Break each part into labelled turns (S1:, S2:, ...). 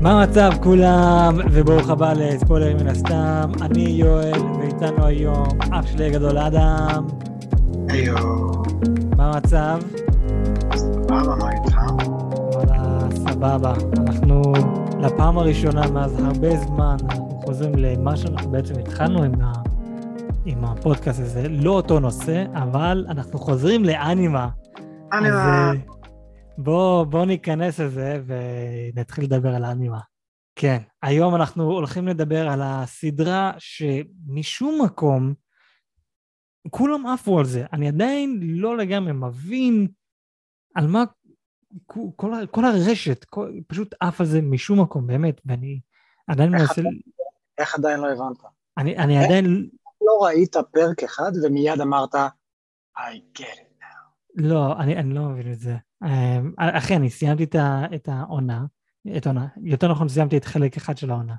S1: מה המצב כולם, וברוך הבא לספוילרים מן הסתם. אני יואל, ואיתנו היום אח שלי הגדול אדם.
S2: היו,
S1: מה המצב?
S2: סבבה, מה איתך?
S1: וואלה, סבבה. אנחנו לפעם הראשונה מאז הרבה זמן, אנחנו חוזרים למה שאנחנו בעצם התחלנו עם, ה... עם הפודקאסט הזה. לא אותו נושא, אבל אנחנו חוזרים לאנימה.
S2: אני
S1: אז אה, בוא, ניכנס לזה ונתחיל לדבר על האנימה. כן, היום אנחנו הולכים לדבר על הסדרה שמשום מקום כולם עפו על זה. אני עדיין לא לגמרי מבין על מה כל, כל הרשת, כל, פשוט עף על זה משום מקום, באמת, ואני עדיין מנסה...
S2: אתה- איך עדיין לא הבנת?
S1: אני, אני
S2: איך?
S1: עדיין...
S2: לא ראית פרק אחד ומיד אמרת, I get it.
S1: לא, אני, אני לא מבין את זה. אמ, אחי, אני סיימתי את, העונה, את העונה, יותר נכון סיימתי את חלק אחד של העונה.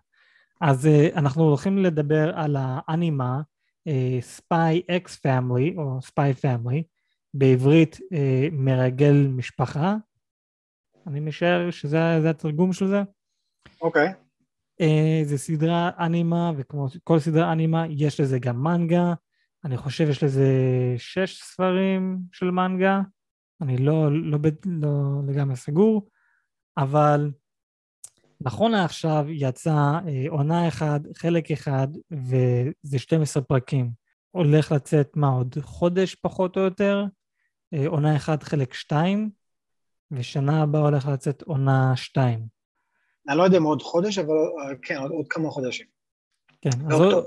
S1: אז אה, אנחנו הולכים לדבר על האנימה אה, Spy X Family, או Spy Family, בעברית אה, מרגל משפחה. אני משער שזה זה התרגום של זה.
S2: אוקיי.
S1: אה, זה סדרה אנימה, וכמו כל סדרה אנימה, יש לזה גם מנגה. אני חושב יש לזה שש ספרים של מנגה. אני לא, לא, בד- לא לגמרי סגור, אבל נכון לעכשיו יצא אה, עונה אחד, חלק אחד, וזה 12 פרקים. הולך לצאת, מה עוד? חודש פחות או יותר? אה, עונה אחד, חלק שתיים, ושנה הבאה הולך לצאת עונה שתיים.
S2: אני לא יודע אם עוד חודש, אבל אה, כן, עוד, עוד כמה חודשים.
S1: כן, אז
S2: באוקטובר.
S1: עוד-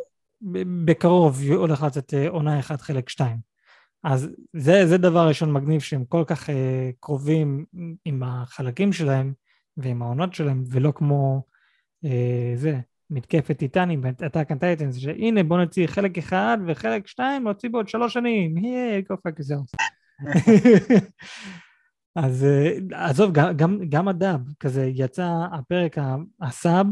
S1: בקרוב הולך לצאת אה, עונה אחת חלק שתיים. אז זה, זה דבר ראשון מגניב שהם כל כך אה, קרובים עם החלקים שלהם ועם העונות שלהם, ולא כמו אה, זה, מתקפת טיטנים, Attack on Titans, שהנה בוא נוציא חלק אחד וחלק שתיים נוציא בעוד שלוש שנים, היי, go fuck yourself. אז אה, עזוב, גם, גם, גם הדאב, כזה יצא הפרק הסאב,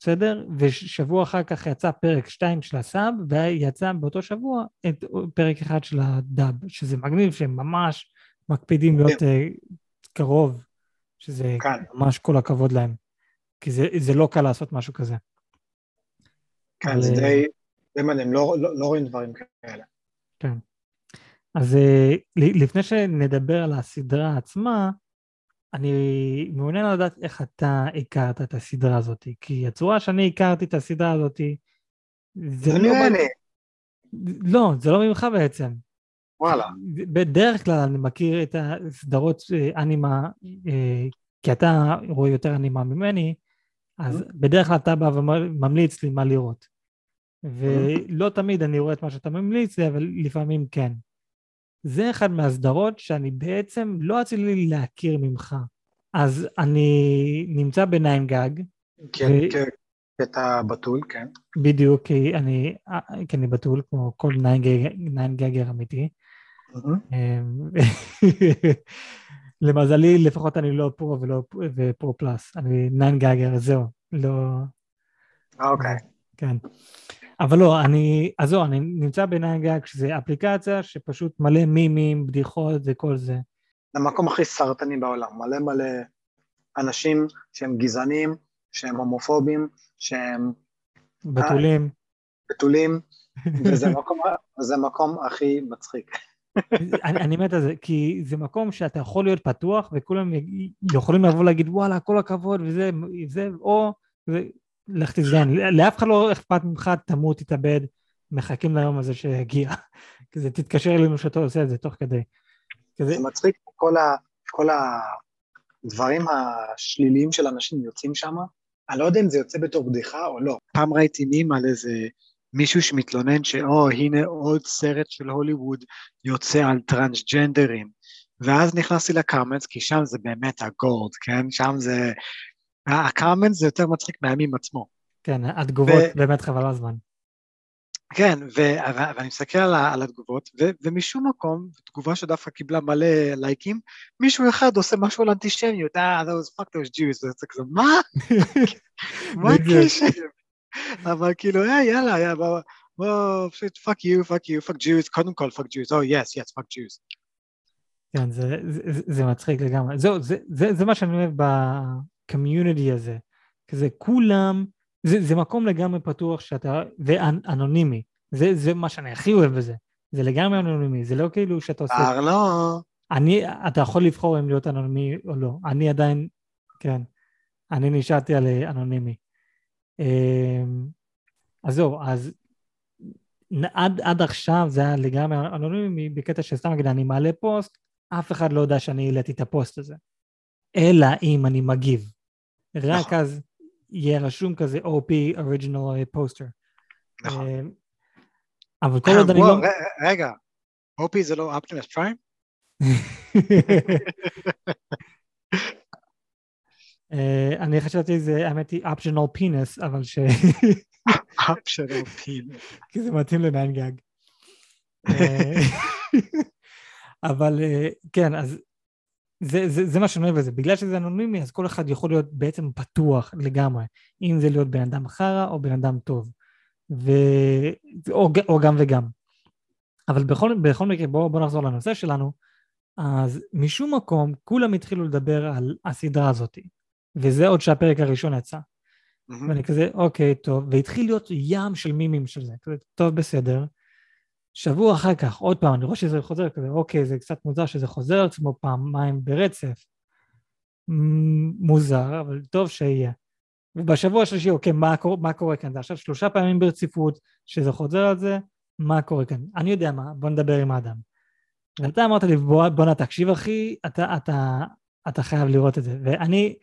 S1: בסדר? ושבוע אחר כך יצא פרק 2 של הסאב, ויצא באותו שבוע את פרק אחד של הדאב, שזה מגניב שהם ממש מקפידים להיות אה, קרוב, שזה
S2: כאן.
S1: ממש כל הכבוד להם. כי זה, זה לא קל לעשות משהו כזה.
S2: כן, זה
S1: אבל,
S2: די, די מדהים, לא, לא, לא רואים דברים כאלה.
S1: כן. אז אה, לפני שנדבר על הסדרה עצמה, אני מעוניין לדעת איך אתה הכרת את הסדרה הזאת, כי הצורה שאני הכרתי את הסדרה הזאת, זה לא... לא, זה לא ממך בעצם.
S2: וואלה.
S1: בדרך כלל אני מכיר את הסדרות אה, אנימה, אה, כי אתה רואה יותר אנימה ממני, אז בדרך כלל אתה בא וממליץ לי מה לראות. ולא תמיד אני רואה את מה שאתה ממליץ לי, אבל לפעמים כן. זה אחד מהסדרות שאני בעצם לא רציתי לי להכיר ממך. אז אני נמצא בניין גג,
S2: כן,
S1: ו-
S2: כן, קטע בתול, כן.
S1: בדיוק כי אני, כי אני בתול כמו כל ניין גג- ניין גגר אמיתי.
S2: מהמם.
S1: אמ, למזלי, לפחות אני לא פרו ולא ופרו פלאס, אני ניין גאגר, זהו, לא,
S2: אה, אוקיי.
S1: כן. אבל לא, אני, אז זהו, אני נמצא בניין גג, שזה אפליקציה שפשוט מלא מימים, בדיחות וכל זה.
S2: המקום הכי סרטני בעולם, מלא מלא אנשים שהם גזענים, שהם הומופובים, שהם
S1: בתולים.
S2: בתולים, וזה מקום, זה המקום הכי מצחיק.
S1: אני, אני מת על זה, כי זה מקום שאתה יכול להיות פתוח וכולם יכולים לבוא להגיד וואלה כל הכבוד וזה, זה, או זה, לך תזדיין, לאף אחד לא אכפת ממך, תמות, תתאבד, מחכים ליום הזה שיגיע. כזה תתקשר אלינו שאתה עושה את זה תוך כדי. כזה,
S2: זה מצחיק, כל, ה, כל הדברים השליליים של אנשים יוצאים שם, אני לא יודע אם זה יוצא בתור בדיחה או לא. פעם ראיתי מים על איזה מישהו שמתלונן שאו, הנה עוד סרט של הוליווד יוצא על טרנסג'נדרים. ואז נכנסתי לקאמנס, כי שם זה באמת הגולד, כן? שם זה... הקאמנס זה יותר מצחיק מהמים עצמו.
S1: כן, התגובות
S2: ו-
S1: באמת חבל הזמן.
S2: כן, ו- ו- ואני מסתכל על, ה- על התגובות, ו- ומשום מקום, תגובה שדווקא קיבלה מלא לייקים, מישהו אחד עושה משהו על אנטישמיות, אה, those fuck those Jews, וזה כזה, מה? מה. הקשר? אבל כאילו, אה, יאללה, יאללה, בוא, בוא, פשוט fuck you, fuck you, fuck Jews, קודם כל fuck Jews, oh yes, yes, fuck Jews.
S1: כן, זה, זה, זה, זה מצחיק לגמרי. זהו, זה, זה, זה מה שאני אוהב בקמיוניטי הזה. כזה כולם, זה, זה מקום לגמרי פתוח שאתה, ואנונימי, זה, זה מה שאני הכי אוהב בזה, זה לגמרי אנונימי, זה לא כאילו שאתה עושה...
S2: לא.
S1: אני, אתה יכול לבחור אם להיות אנונימי או לא, אני עדיין, כן, אני נשארתי על אה, אנונימי. אמ, אז זהו, אז עד, עד עכשיו זה היה לגמרי אנונימי בקטע שסתם נגיד אני מעלה פוסט, אף אחד לא יודע שאני העליתי את הפוסט הזה. אלא אם אני מגיב. רק נכון. אז יהיה רשום כזה OP Original Poster.
S2: נכון. אמ,
S1: אבל כל עוד אני לא...
S2: רגע, OP זה לא Prime?
S1: אה, אני חשבתי זה, האמת היא optional penis, אבל ש...
S2: optional penis.
S1: כי זה מתאים לניין גג. אה, אבל אה, כן, אז זה, זה, זה מה שאני אוהב בזה. בגלל שזה אנונימי, אז כל אחד יכול להיות בעצם פתוח לגמרי. אם זה להיות בן אדם חרא או בן אדם טוב. ו... או, או גם וגם. אבל בכל, בכל מקרה, בואו בוא נחזור לנושא שלנו. אז משום מקום, כולם התחילו לדבר על הסדרה הזאת. וזה עוד שהפרק הראשון יצא. Mm-hmm. ואני כזה, אוקיי, טוב, והתחיל להיות ים של מימים של זה, כזה, טוב, בסדר. שבוע אחר כך, עוד פעם, אני רואה שזה חוזר כזה, אוקיי, זה קצת מוזר שזה חוזר עצמו פעמיים ברצף. מוזר, אבל טוב שיהיה. ובשבוע השלישי, אוקיי, מה, מה קורה כאן? זה עכשיו שלושה פעמים ברציפות שזה חוזר על זה, מה קורה כאן? אני יודע מה, בוא נדבר עם אדם. ואתה אמרת לי, בוא, בוא נא תקשיב אחי, אתה, אתה, אתה חייב לראות את זה. ואני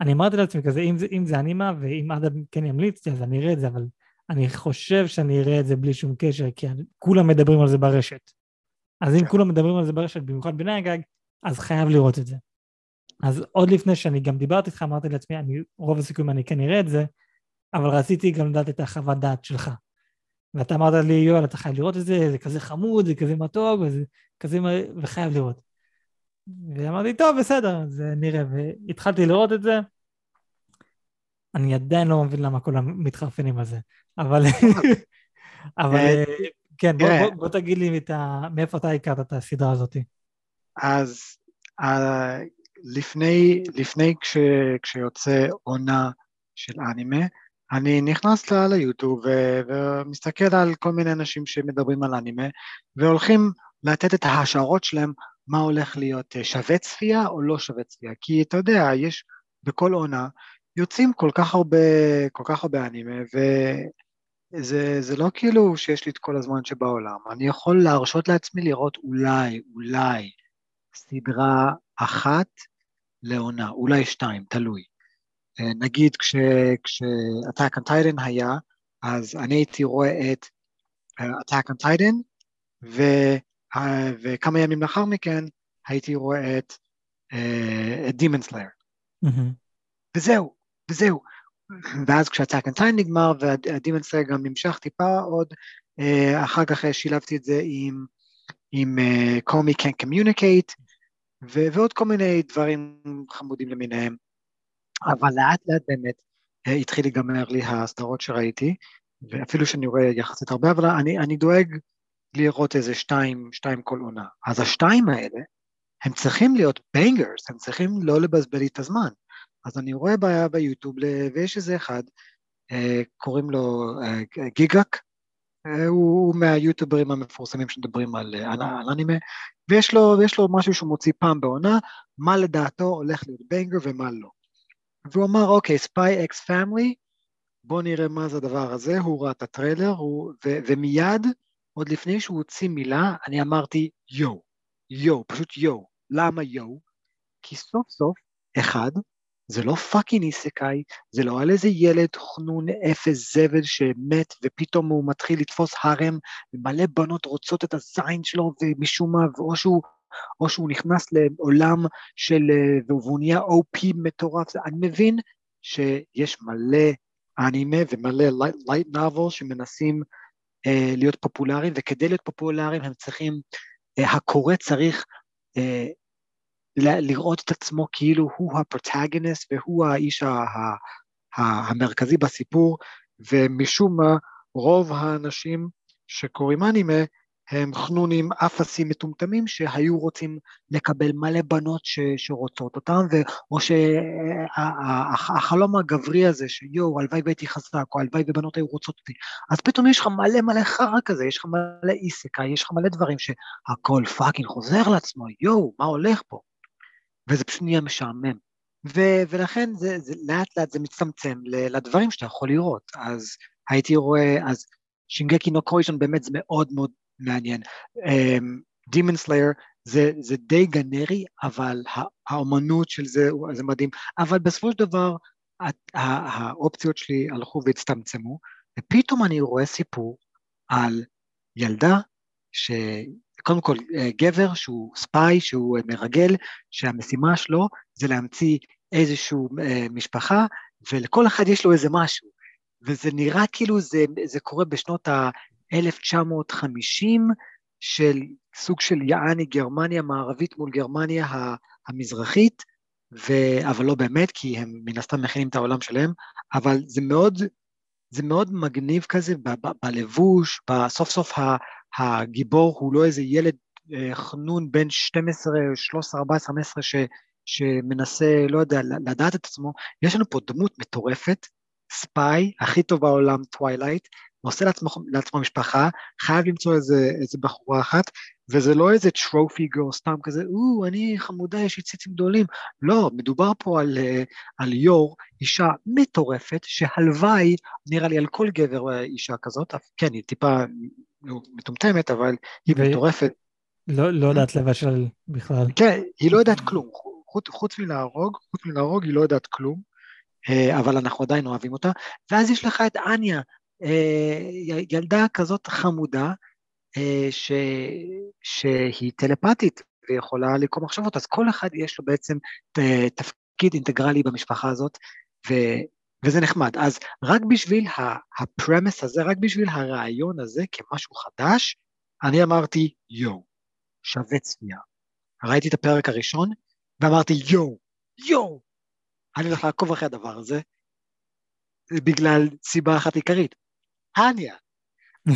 S1: אני אמרתי לעצמי כזה, אם זה, אם זה אנימה ואם אדם כן ימליץ לי, אז אני אראה את זה, אבל אני חושב שאני אראה את זה בלי שום קשר, כי כולם מדברים על זה ברשת. אז אם כן. כולם מדברים על זה ברשת, במיוחד בני הגג, אז חייב לראות את זה. אז עוד לפני שאני גם דיברתי איתך, אמרתי לעצמי, אני, רוב הסיכויים אני כן אראה את זה, אבל רציתי גם לדעת את החוות דעת שלך. ואתה אמרת לי, יואל, אתה חייב לראות את זה, זה כזה חמוד, זה כזה מתוק, וזה כזה, וחייב לראות. ואמרתי, טוב, בסדר, אז נראה. והתחלתי לראות את זה. אני עדיין לא מבין למה כולם מתחרפנים על זה, אבל... אבל אה, כן, בוא, בוא, בוא תגיד לי את ה... מאיפה אתה הכרת את הסדרה הזאת.
S2: אז uh, לפני, לפני כש, כשיוצא עונה של אנימה, אני נכנס ליוטיוב ומסתכל על כל מיני אנשים שמדברים על אנימה, והולכים לתת את ההשערות שלהם מה הולך להיות אה, שווה צפייה או לא שווה צפייה, כי אתה יודע, יש בכל עונה, יוצאים כל כך הרבה, כל כך הרבה אנימה, וזה לא כאילו שיש לי את כל הזמן שבעולם, אני יכול להרשות לעצמי לראות אולי, אולי, סדרה אחת לעונה, אולי שתיים, תלוי. אה, נגיד כש-Attack on Titan היה, אז אני הייתי רואה את uh, Attack on Titan, ו... וכמה ימים לאחר מכן הייתי רואה את, את Demon Slayer. Mm-hmm. וזהו, וזהו. ואז כשהטאק אנטיין נגמר והדימון סלייר גם נמשך טיפה עוד, uh, אחר כך שילבתי את זה עם, עם uh, call me can't communicate, ו- ועוד כל מיני דברים חמודים למיניהם. אבל לאט לאט באמת התחיל להיגמר לי הסדרות שראיתי, ואפילו שאני רואה יחסית הרבה, אבל אני, אני דואג לראות איזה שתיים, שתיים כל עונה. אז השתיים האלה, הם צריכים להיות בנגרס, הם צריכים לא לבזבז לי את הזמן. אז אני רואה בעיה ביוטיוב, ויש איזה אחד, אה, קוראים לו אה, גיגאק, אה, הוא מהיוטיוברים המפורסמים שמדברים על, על, על אנימה, ויש לו, ויש לו משהו שהוא מוציא פעם בעונה, מה לדעתו הולך להיות banger ומה לא. והוא אמר, אוקיי, Spy x Family, בוא נראה מה זה הדבר הזה, הוא ראה את הטריילר, הוא, ו, ומיד, עוד לפני שהוא הוציא מילה, אני אמרתי יואו, יואו, פשוט יואו. למה יואו? כי סוף סוף, אחד, זה לא fucking isekai, זה לא על איזה ילד חנון אפס זבל שמת ופתאום הוא מתחיל לתפוס harem ומלא בנות רוצות את הזין שלו ומשום מה, או שהוא, או שהוא נכנס לעולם של, והוא נהיה OP מטורף, אני מבין שיש מלא אנימה ומלא light novel שמנסים אה, להיות פופולריים, וכדי להיות פופולריים הם צריכים, אה, הקורא צריך אה, לראות את עצמו כאילו הוא הפרוטגניסט והוא האיש המרכזי בסיפור, ומשום מה רוב האנשים שקוראים אנימה הם חנונים אפסים מטומטמים שהיו רוצים לקבל מלא בנות ש, שרוצות אותם, ו, או שהחלום הגברי הזה שיואו, הלוואי והייתי חזק, או הלוואי ובנות היו רוצות אותי, אז פתאום יש לך מלא מלא חרא כזה, יש לך מלא איסקה, יש לך מלא דברים שהכל פאקינג חוזר לעצמו, יואו, מה הולך פה? וזה פשוט נהיה משעמם. ו- ולכן זה, זה לאט לאט זה מצטמצם לדברים שאתה יכול לראות. אז הייתי רואה, אז שינגקי נו קרוישון באמת זה מאוד מאוד מעניין. דימון um, סלייר זה, זה די גנרי, אבל האומנות של זה זה מדהים. אבל בסופו של דבר האופציות שלי הלכו והצטמצמו, ופתאום אני רואה סיפור על ילדה ש... קודם כל אה, גבר שהוא ספיי, שהוא אה, מרגל, שהמשימה שלו זה להמציא איזושהי אה, משפחה, ולכל אחד יש לו איזה משהו. וזה נראה כאילו זה, זה קורה בשנות ה-1950, של סוג של יעני גרמניה מערבית מול גרמניה המזרחית, ו... אבל לא באמת, כי הם מן הסתם מכינים את העולם שלהם, אבל זה מאוד, זה מאוד מגניב כזה ב- ב- בלבוש, בסוף סוף הגיבור הוא לא איזה ילד אה, חנון בן 12, 13, 14, 15 ש, שמנסה, לא יודע, לדעת את עצמו, יש לנו פה דמות מטורפת, spy, הכי טוב בעולם, טווילייט, עושה לעצמו, לעצמו משפחה, חייב למצוא איזה, איזה בחורה אחת, וזה לא איזה trophy girl, סתם כזה, או, אני חמודה, יש לי ציצים גדולים. לא, מדובר פה על, אה, על יור, אישה מטורפת, שהלוואי, נראה לי על כל גבר אה, אישה כזאת, כן, היא טיפה מטומטמת, אבל היא ו... מטורפת.
S1: לא, לא יודעת לבשל בכלל.
S2: כן, היא לא יודעת כלום. חוץ, חוץ מלהרוג, חוץ מלהרוג היא לא יודעת כלום, אה, אבל אנחנו עדיין אוהבים אותה. ואז יש לך את אניה, אה, ילדה כזאת חמודה, אה, ש, שהיא טלפתית ויכולה לקרוא מחשבות, אז כל אחד יש לו בעצם תפקיד אינטגרלי במשפחה הזאת, ו, וזה נחמד. אז רק בשביל הפרמס הזה, רק בשביל הרעיון הזה כמשהו חדש, אני אמרתי, יואו, שווה צפייה. ראיתי את הפרק הראשון, ואמרתי, יואו, יואו, אני הולך לעקוב אחרי הדבר הזה, בגלל סיבה אחת עיקרית, אניה.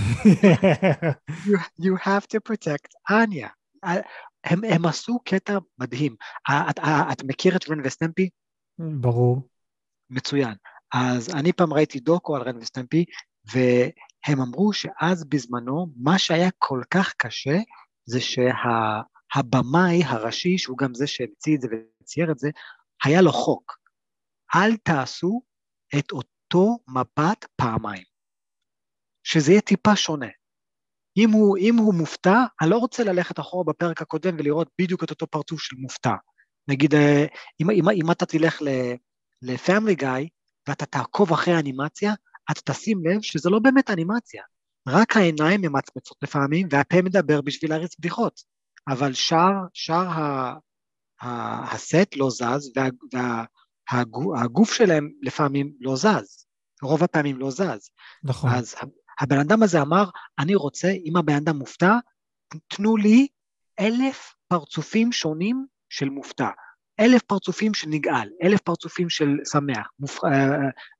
S2: you, you have to protect אניה. הם, הם עשו קטע מדהים. את, את, את מכיר את רן וסטמפי?
S1: ברור.
S2: מצוין. אז אני פעם ראיתי דוקו על רן וסטמפי, והם אמרו שאז בזמנו, מה שהיה כל כך קשה, זה שהבמאי שה, הראשי, שהוא גם זה שהמציא את זה וצייר את זה, היה לו חוק. אל תעשו את אותו מבט פעמיים. שזה יהיה טיפה שונה. אם הוא, אם הוא מופתע, אני לא רוצה ללכת אחורה בפרק הקודם ולראות בדיוק את אותו פרצוף של מופתע. נגיד, אה, אם, אם, אם אתה תלך ל-Family Guy, ואתה תעקוב אחרי האנימציה, אתה תשים לב שזה לא באמת אנימציה. רק העיניים ממצמצות לפעמים, והפה מדבר בשביל להריץ בדיחות. אבל שאר, שאר ה, ה, הסט לא זז, והגוף וה, שלהם לפעמים לא זז. רוב הפעמים לא זז.
S1: נכון.
S2: אז הבן אדם הזה אמר, אני רוצה, אם הבן אדם מופתע, תנו לי אלף פרצופים שונים של מופתע. אלף פרצופים של נגעל, אלף פרצופים של שמח, מופ... אה,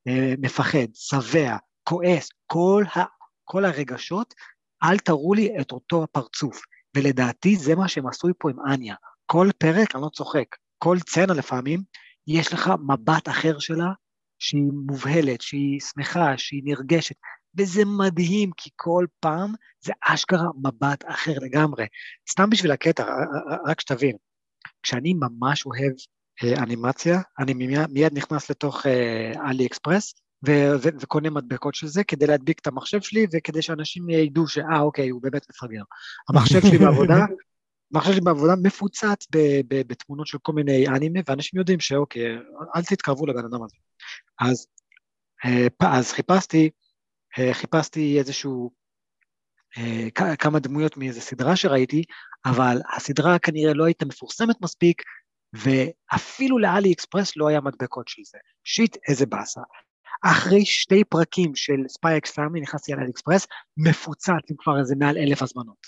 S2: אה, מפחד, שבע, כועס, כל, ה... כל הרגשות, אל תראו לי את אותו הפרצוף. ולדעתי זה מה שהם עשו פה עם אניה. כל פרק, אני לא צוחק, כל צנע לפעמים, יש לך מבט אחר שלה, שהיא מובהלת, שהיא שמחה, שהיא נרגשת, וזה מדהים, כי כל פעם זה אשכרה מבט אחר לגמרי. סתם בשביל הקטע, רק שתבין, כשאני ממש אוהב אה, אנימציה, אני מיד, נכנס לתוך אה, אלי אקספרס, ו- ו- וקונה מדבקות של זה כדי להדביק את המחשב שלי וכדי שאנשים ידעו שאה אוקיי הוא באמת מפגר. המחשב שלי בעבודה, המחשב שלי בעבודה מפוצץ בתמונות של כל מיני אנימה ואנשים יודעים שאוקיי אל תתקרבו לבן אדם הזה. אז, אה, אז חיפשתי, חיפשתי איזשהו אה, כמה דמויות מאיזה סדרה שראיתי, אבל הסדרה כנראה לא הייתה מפורסמת מספיק, ואפילו ל AliExpress לא היה מדבקות של זה. שיט, איזה באסה. אחרי שתי פרקים של Spy x Family נכנסתי ל AliExpress, מפוצץ עם כבר איזה מעל אלף הזמנות.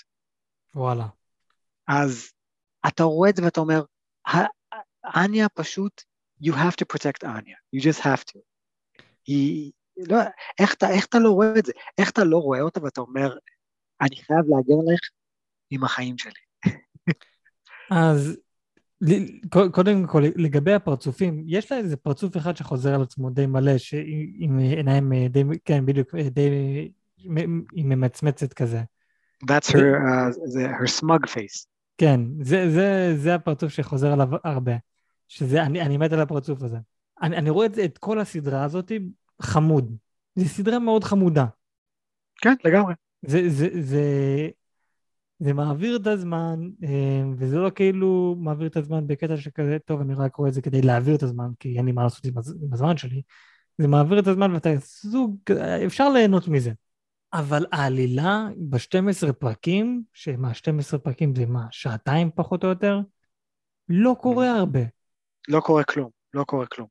S1: וואלה.
S2: אז אתה רואה את זה ואתה אומר, אניה פשוט, you have to protect אניה, you just have to. היא, לא, איך, אתה, איך אתה לא רואה את זה? איך אתה לא רואה אותה ואתה אומר, אני חייב להגן עליך עם החיים שלי.
S1: אז קודם כל, לגבי הפרצופים, יש לה איזה פרצוף אחד שחוזר על עצמו די מלא, עם עיניים די, כן, בדיוק, די, היא ממצמצת כזה.
S2: That's her, uh, her smug face.
S1: כן, זה, זה, זה הפרצוף שחוזר עליו הרבה, שזה, אני, אני מת על הפרצוף הזה. אני, אני רואה את, את כל הסדרה הזאת חמוד. זו סדרה מאוד חמודה.
S2: כן, לגמרי.
S1: זה, זה, זה, זה מעביר את הזמן, אה, וזה לא כאילו מעביר את הזמן בקטע שכזה, טוב, אני רק רואה את זה כדי להעביר את הזמן, כי אין לי מה לעשות עם הזמן שלי. זה מעביר את הזמן ואתה סוג, אפשר ליהנות מזה. אבל העלילה ב-12 פרקים, שמה, 12 פרקים זה מה, שעתיים פחות או יותר? לא קורה הרבה.
S2: לא קורה כלום, לא קורה כלום.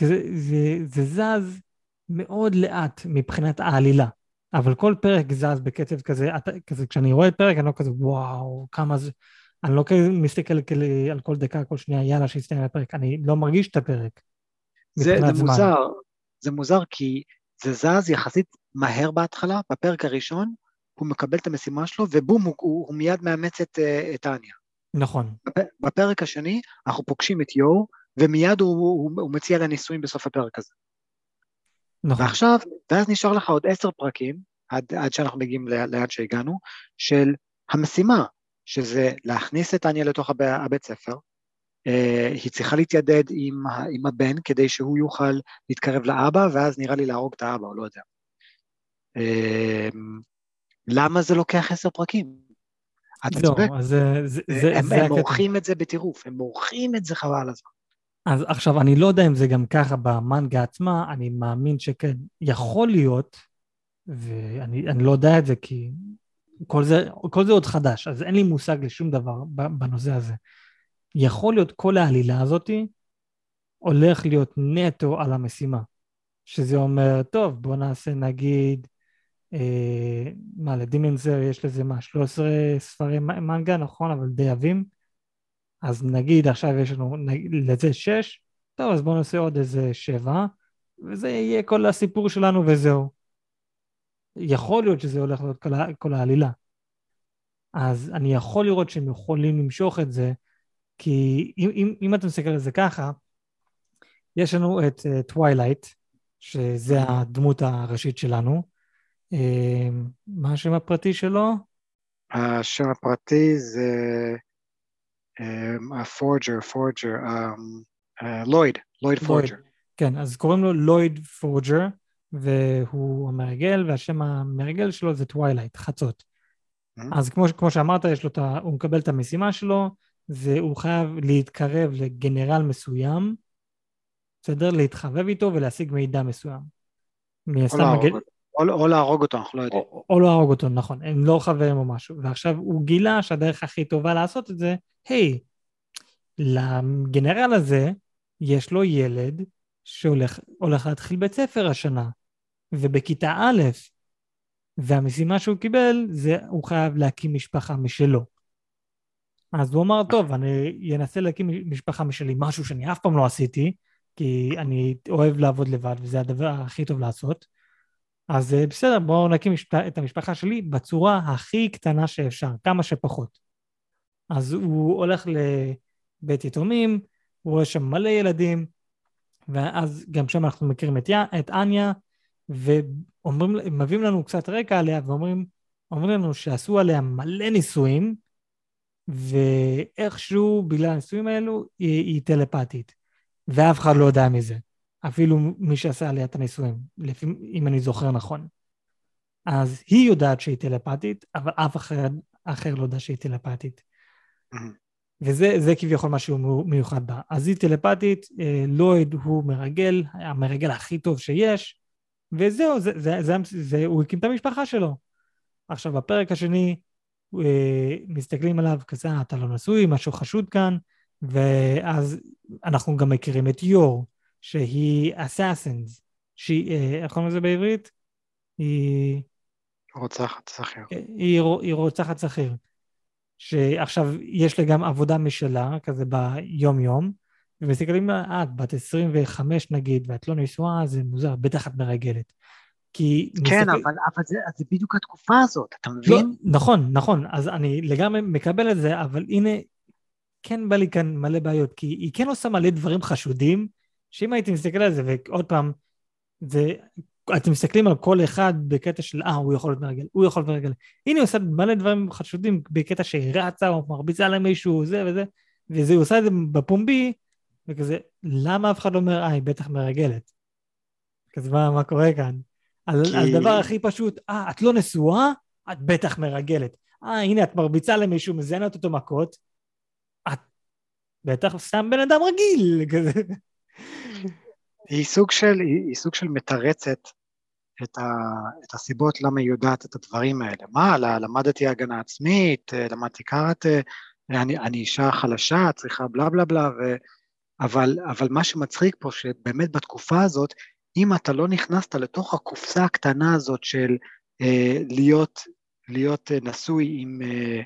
S1: זה, זה, זה זז מאוד לאט מבחינת העלילה. אבל כל פרק זז בקצב כזה, אתה, כזה כשאני רואה פרק אני לא כזה וואו, כמה זה, אני לא כזה מסתכל כאלה על כל דקה, כל שנייה, יאללה שיסתיים הפרק, אני לא מרגיש את הפרק.
S2: זה, זה מוזר, זה מוזר כי זה זז יחסית מהר בהתחלה, בפרק הראשון הוא מקבל את המשימה שלו ובום, הוא, הוא, הוא מיד מאמץ את, אה, את אניה.
S1: נכון.
S2: בפרק השני אנחנו פוגשים את יו, ומיד הוא, הוא, הוא מציע לה בסוף הפרק הזה. נכון. ועכשיו, ואז נשאר לך עוד עשר פרקים, עד, עד שאנחנו מגיעים לאן שהגענו, של המשימה, שזה להכניס את טניה לתוך הב, הבית ספר, Uh, היא צריכה להתיידד עם, עם הבן כדי שהוא יוכל להתקרב לאבא, ואז נראה לי להרוג את האבא, או לא יודע. Uh, למה זה לוקח עשר פרקים?
S1: אתה לא, צודק. זה, זה,
S2: זה, הם, זה הם מורחים את זה בטירוף, הם מורחים את זה חבל הזמן.
S1: אז עכשיו, אני לא יודע אם זה גם ככה במנגה עצמה, אני מאמין שכן. יכול להיות, ואני לא יודע את זה כי כל זה, כל זה עוד חדש, אז אין לי מושג לשום דבר בנושא הזה. יכול להיות כל העלילה הזאתי הולך להיות נטו על המשימה. שזה אומר, טוב, בוא נעשה נגיד, אה, מה, לדימנזר יש לזה מה, 13 ספרי מנגה, נכון, אבל די עבים. אז נגיד עכשיו יש לנו לזה שש, טוב, אז בואו נעשה עוד איזה שבע, וזה יהיה כל הסיפור שלנו וזהו. יכול להיות שזה הולך להיות כל, כל העלילה. אז אני יכול לראות שהם יכולים למשוך את זה, כי אם, אם, אם אתה מסתכל על זה ככה, יש לנו את טווילייט, אה, שזה הדמות הראשית שלנו. אה, מה השם הפרטי שלו?
S2: השם הפרטי זה פורג'ר, פורג'ר, לויד, לויד פורג'ר.
S1: כן, אז קוראים לו לויד פורג'ר, והוא המרגל, והשם המרגל שלו זה טווילייט, חצות. אמ-המ. אז כמו, כמו שאמרת, יש לו את ה, הוא מקבל את המשימה שלו, והוא חייב להתקרב לגנרל מסוים, בסדר? להתחבב איתו ולהשיג מידע מסוים.
S2: או להרוג, מגל... או, או להרוג אותו, אנחנו לא יודעים.
S1: או, או להרוג אותו, נכון, הם לא חברים או משהו. ועכשיו הוא גילה שהדרך הכי טובה לעשות את זה היי, לגנרל הזה יש לו ילד שהולך להתחיל בית ספר השנה, ובכיתה א', והמשימה שהוא קיבל זה הוא חייב להקים משפחה משלו. אז הוא אמר, טוב, אני אנסה להקים משפחה משלי, משהו שאני אף פעם לא עשיתי, כי אני אוהב לעבוד לבד וזה הדבר הכי טוב לעשות. אז אה, בסדר, בואו נקים את המשפחה שלי בצורה הכי קטנה שאפשר, כמה שפחות. אז הוא הולך לבית יתומים, הוא רואה שם מלא ילדים, ואז גם שם אנחנו מכירים את, את אניה, ומביאים לנו קצת רקע עליה, ואומרים לנו שעשו עליה מלא ניסויים, ואיכשהו בגלל הניסויים האלו היא, היא טלפתית, ואף אחד לא יודע מזה, אפילו מי שעשה עליה את הניסויים, לפי, אם אני זוכר נכון. אז היא יודעת שהיא טלפתית, אבל אף אחד אחר לא יודע שהיא טלפתית. וזה כביכול משהו מיוחד בה. אז היא טלפתית, אה, לויד הוא מרגל, המרגל הכי טוב שיש, וזהו, זה, זה, זה, זה, זה, הוא הקים את המשפחה שלו. עכשיו, בפרק השני, אה, מסתכלים עליו כזה, אה, אתה לא נשוי, משהו חשוד כאן, ואז אנחנו גם מכירים את יור, שהיא אסאסינס, שהיא, איך קוראים לזה בעברית? היא...
S2: רוצחת שכיר.
S1: היא, היא רוצחת שכיר. שעכשיו יש לה גם עבודה משלה, כזה ביום-יום, ומסתכלים, אה, את בת 25 נגיד, ואת לא נשואה, זה מוזר, בטח את מרגלת. כי...
S2: כן,
S1: מסתכל...
S2: אבל, אבל זה, זה בדיוק התקופה הזאת, אתה מבין?
S1: לא, נכון, נכון, אז אני לגמרי מקבל את זה, אבל הנה, כן בא לי כאן מלא בעיות, כי היא כן עושה מלא דברים חשודים, שאם הייתי מסתכל על זה, ועוד פעם, זה, אתם מסתכלים על כל אחד בקטע של, אה, הוא יכול להיות מרגל, הוא יכול להיות מרגל. הנה, היא עושה מלא דברים חשודים בקטע שהיא רצה, או מרביצה למישהו, זה וזה, וזה, היא עושה את זה בפומבי, וכזה, למה אף אחד לא אומר, אה, היא בטח מרגלת? כזה, מה, מה קורה כאן? על,
S2: כי-
S1: על דבר הכי פשוט, אה, את לא נשואה? את בטח מרגלת. אה, הנה, את מרביצה למישהו, מזיינת אותו מכות, את בטח סתם בן אדם רגיל, כזה.
S2: היא סוג של, היא, היא סוג של מתרצת את, ה, את הסיבות למה היא יודעת את הדברים האלה. מה, למדתי הגנה עצמית, אה, למדתי קראטה, אני, אני אישה חלשה, צריכה בלה בלה בלה, ו, אבל, אבל מה שמצחיק פה, שבאמת בתקופה הזאת, אם אתה לא נכנסת לתוך הקופסה הקטנה הזאת של אה, להיות, להיות אה, נשוי עם, אה,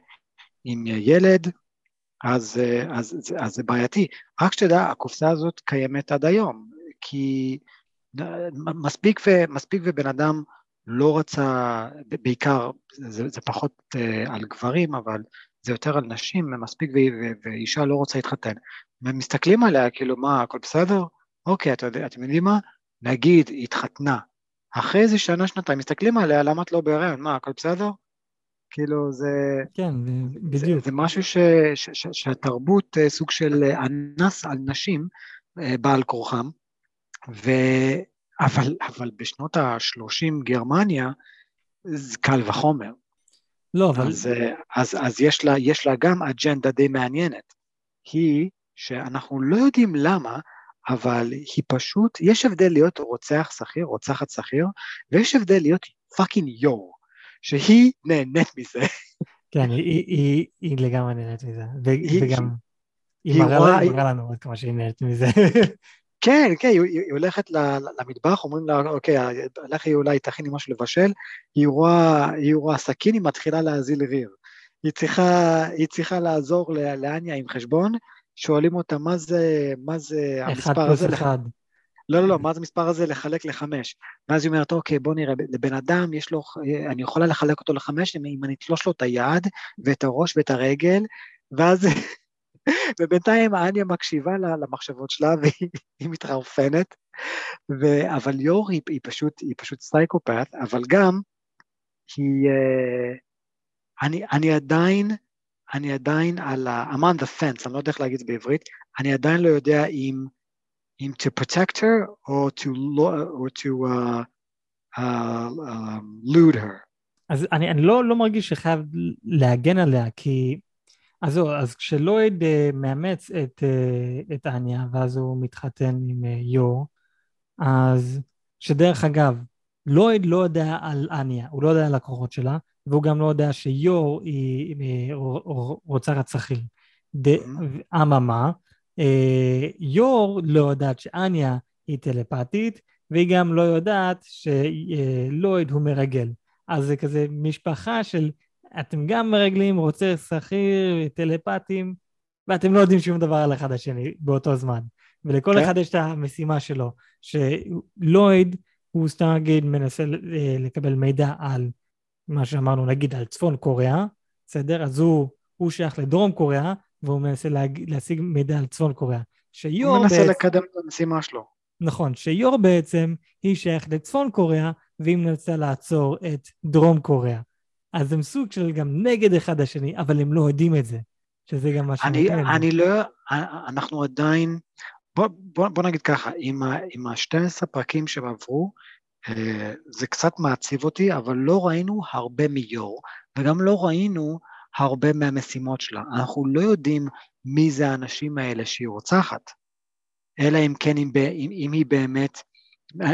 S2: עם ילד, אז, אה, אז, אז, אז זה בעייתי. רק שתדע, הקופסה הזאת קיימת עד היום, כי מספיק, ו, מספיק ובן אדם לא רצה, בעיקר, זה, זה פחות uh, על גברים, אבל זה יותר על נשים, מספיק ו, ו, ואישה לא רוצה להתחתן. ומסתכלים עליה, כאילו, מה, הכל בסדר? אוקיי, אתה יודע, אתם יודעים מה? נגיד, היא התחתנה. אחרי איזה שנה, שנתיים, מסתכלים עליה, למה את לא בהיריון? מה, הכל בסדר? כאילו, זה...
S1: כן,
S2: זה,
S1: בדיוק.
S2: זה משהו ש, ש, ש, שהתרבות אה, סוג של אה, אנס על נשים אה, בעל כורחם, ו... אבל, אבל בשנות ה-30 גרמניה זה קל וחומר.
S1: לא, אבל...
S2: אז, אה, אז, אז יש, לה, יש לה גם אג'נדה די מעניינת. היא שאנחנו לא יודעים למה, אבל היא פשוט, יש הבדל להיות רוצח שכיר, רוצחת שכיר, ויש הבדל להיות fucking יור, שהיא נהנית מזה.
S1: כן, היא, היא, היא, היא לגמרי נהנית מזה. ו,
S2: היא-
S1: וגם, היא
S2: היא
S1: מראה
S2: רואה-
S1: לנו- מראה לנו עד כמה שהיא נהנית מזה.
S2: כן, כן, היא, היא הולכת למטבח, אומרים לה, אוקיי, לכי אולי תכיני משהו לבשל, היא רואה, היא רואה סכין, היא מתחילה להזיל ריר. היא צריכה, היא צריכה לעזור לאניה עם חשבון, שואלים אותה מה זה, מה זה
S1: אחד
S2: המספר
S1: פלוס
S2: הזה, לח-
S1: אחד.
S2: לא, לא, לא, מה זה המספר הזה לחלק לחמש? ואז היא אומרת, אוקיי, בוא נראה, לבן אדם יש לו, אני יכולה לחלק אותו לחמש, אם אני אתלוש לו את היד ואת הראש ואת הרגל, ואז, ובינתיים אניה מקשיבה למחשבות שלה והיא היא מתחרפנת, ו, אבל יור היא, היא, פשוט, היא פשוט סייקופת, אבל גם היא, אה, אני, אני עדיין, אני עדיין על ה... I'm on the fence, אני לא יודע איך להגיד את זה בעברית, אני עדיין לא יודע אם, אם to protect her או to, או to uh, uh, um, lewd her.
S1: אז אני, אני לא, לא מרגיש שחייב להגן עליה, כי... אז זהו, אז כשלויד uh, מאמץ את, uh, את אניה, ואז הוא מתחתן עם uh, יור, אז שדרך אגב, לויד לא יודע על אניה, הוא לא יודע על הכוחות שלה, והוא גם לא יודע שיור היא היא שכיר. ד- אממה, יור לא יודעת שאניה היא טלפתית, והיא גם לא יודעת שלויד הוא מרגל. אז זה כזה משפחה של אתם גם מרגלים, רוצח שכיר, טלפתים, ואתם לא יודעים שום דבר על אחד השני באותו זמן. ולכל
S2: כן.
S1: אחד יש את המשימה שלו, שלויד הוא סתם נגיד מנסה אה, לקבל מידע על מה שאמרנו, נגיד על צפון קוריאה, בסדר? אז הוא, הוא שייך לדרום קוריאה, והוא מנסה להג... להשיג מידע על צפון קוריאה. שיור
S2: הוא מנסה
S1: בעצם,
S2: לקדם את המשימה שלו.
S1: נכון, שיור בעצם היא שייך לצפון קוריאה, והיא מנסה לעצור את דרום קוריאה. אז הם סוג של גם נגד אחד השני, אבל הם לא יודעים את זה, שזה גם מה
S2: אני,
S1: את זה.
S2: אני לא, אנחנו עדיין, בוא, בוא, בוא נגיד ככה, עם, ה, עם ה-12 פרקים שהם עברו, אה, זה קצת מעציב אותי, אבל לא ראינו הרבה מיור, וגם לא ראינו הרבה מהמשימות שלה. אנחנו לא יודעים מי זה האנשים האלה שהיא רוצחת, אלא אם כן, אם, אם, אם היא באמת,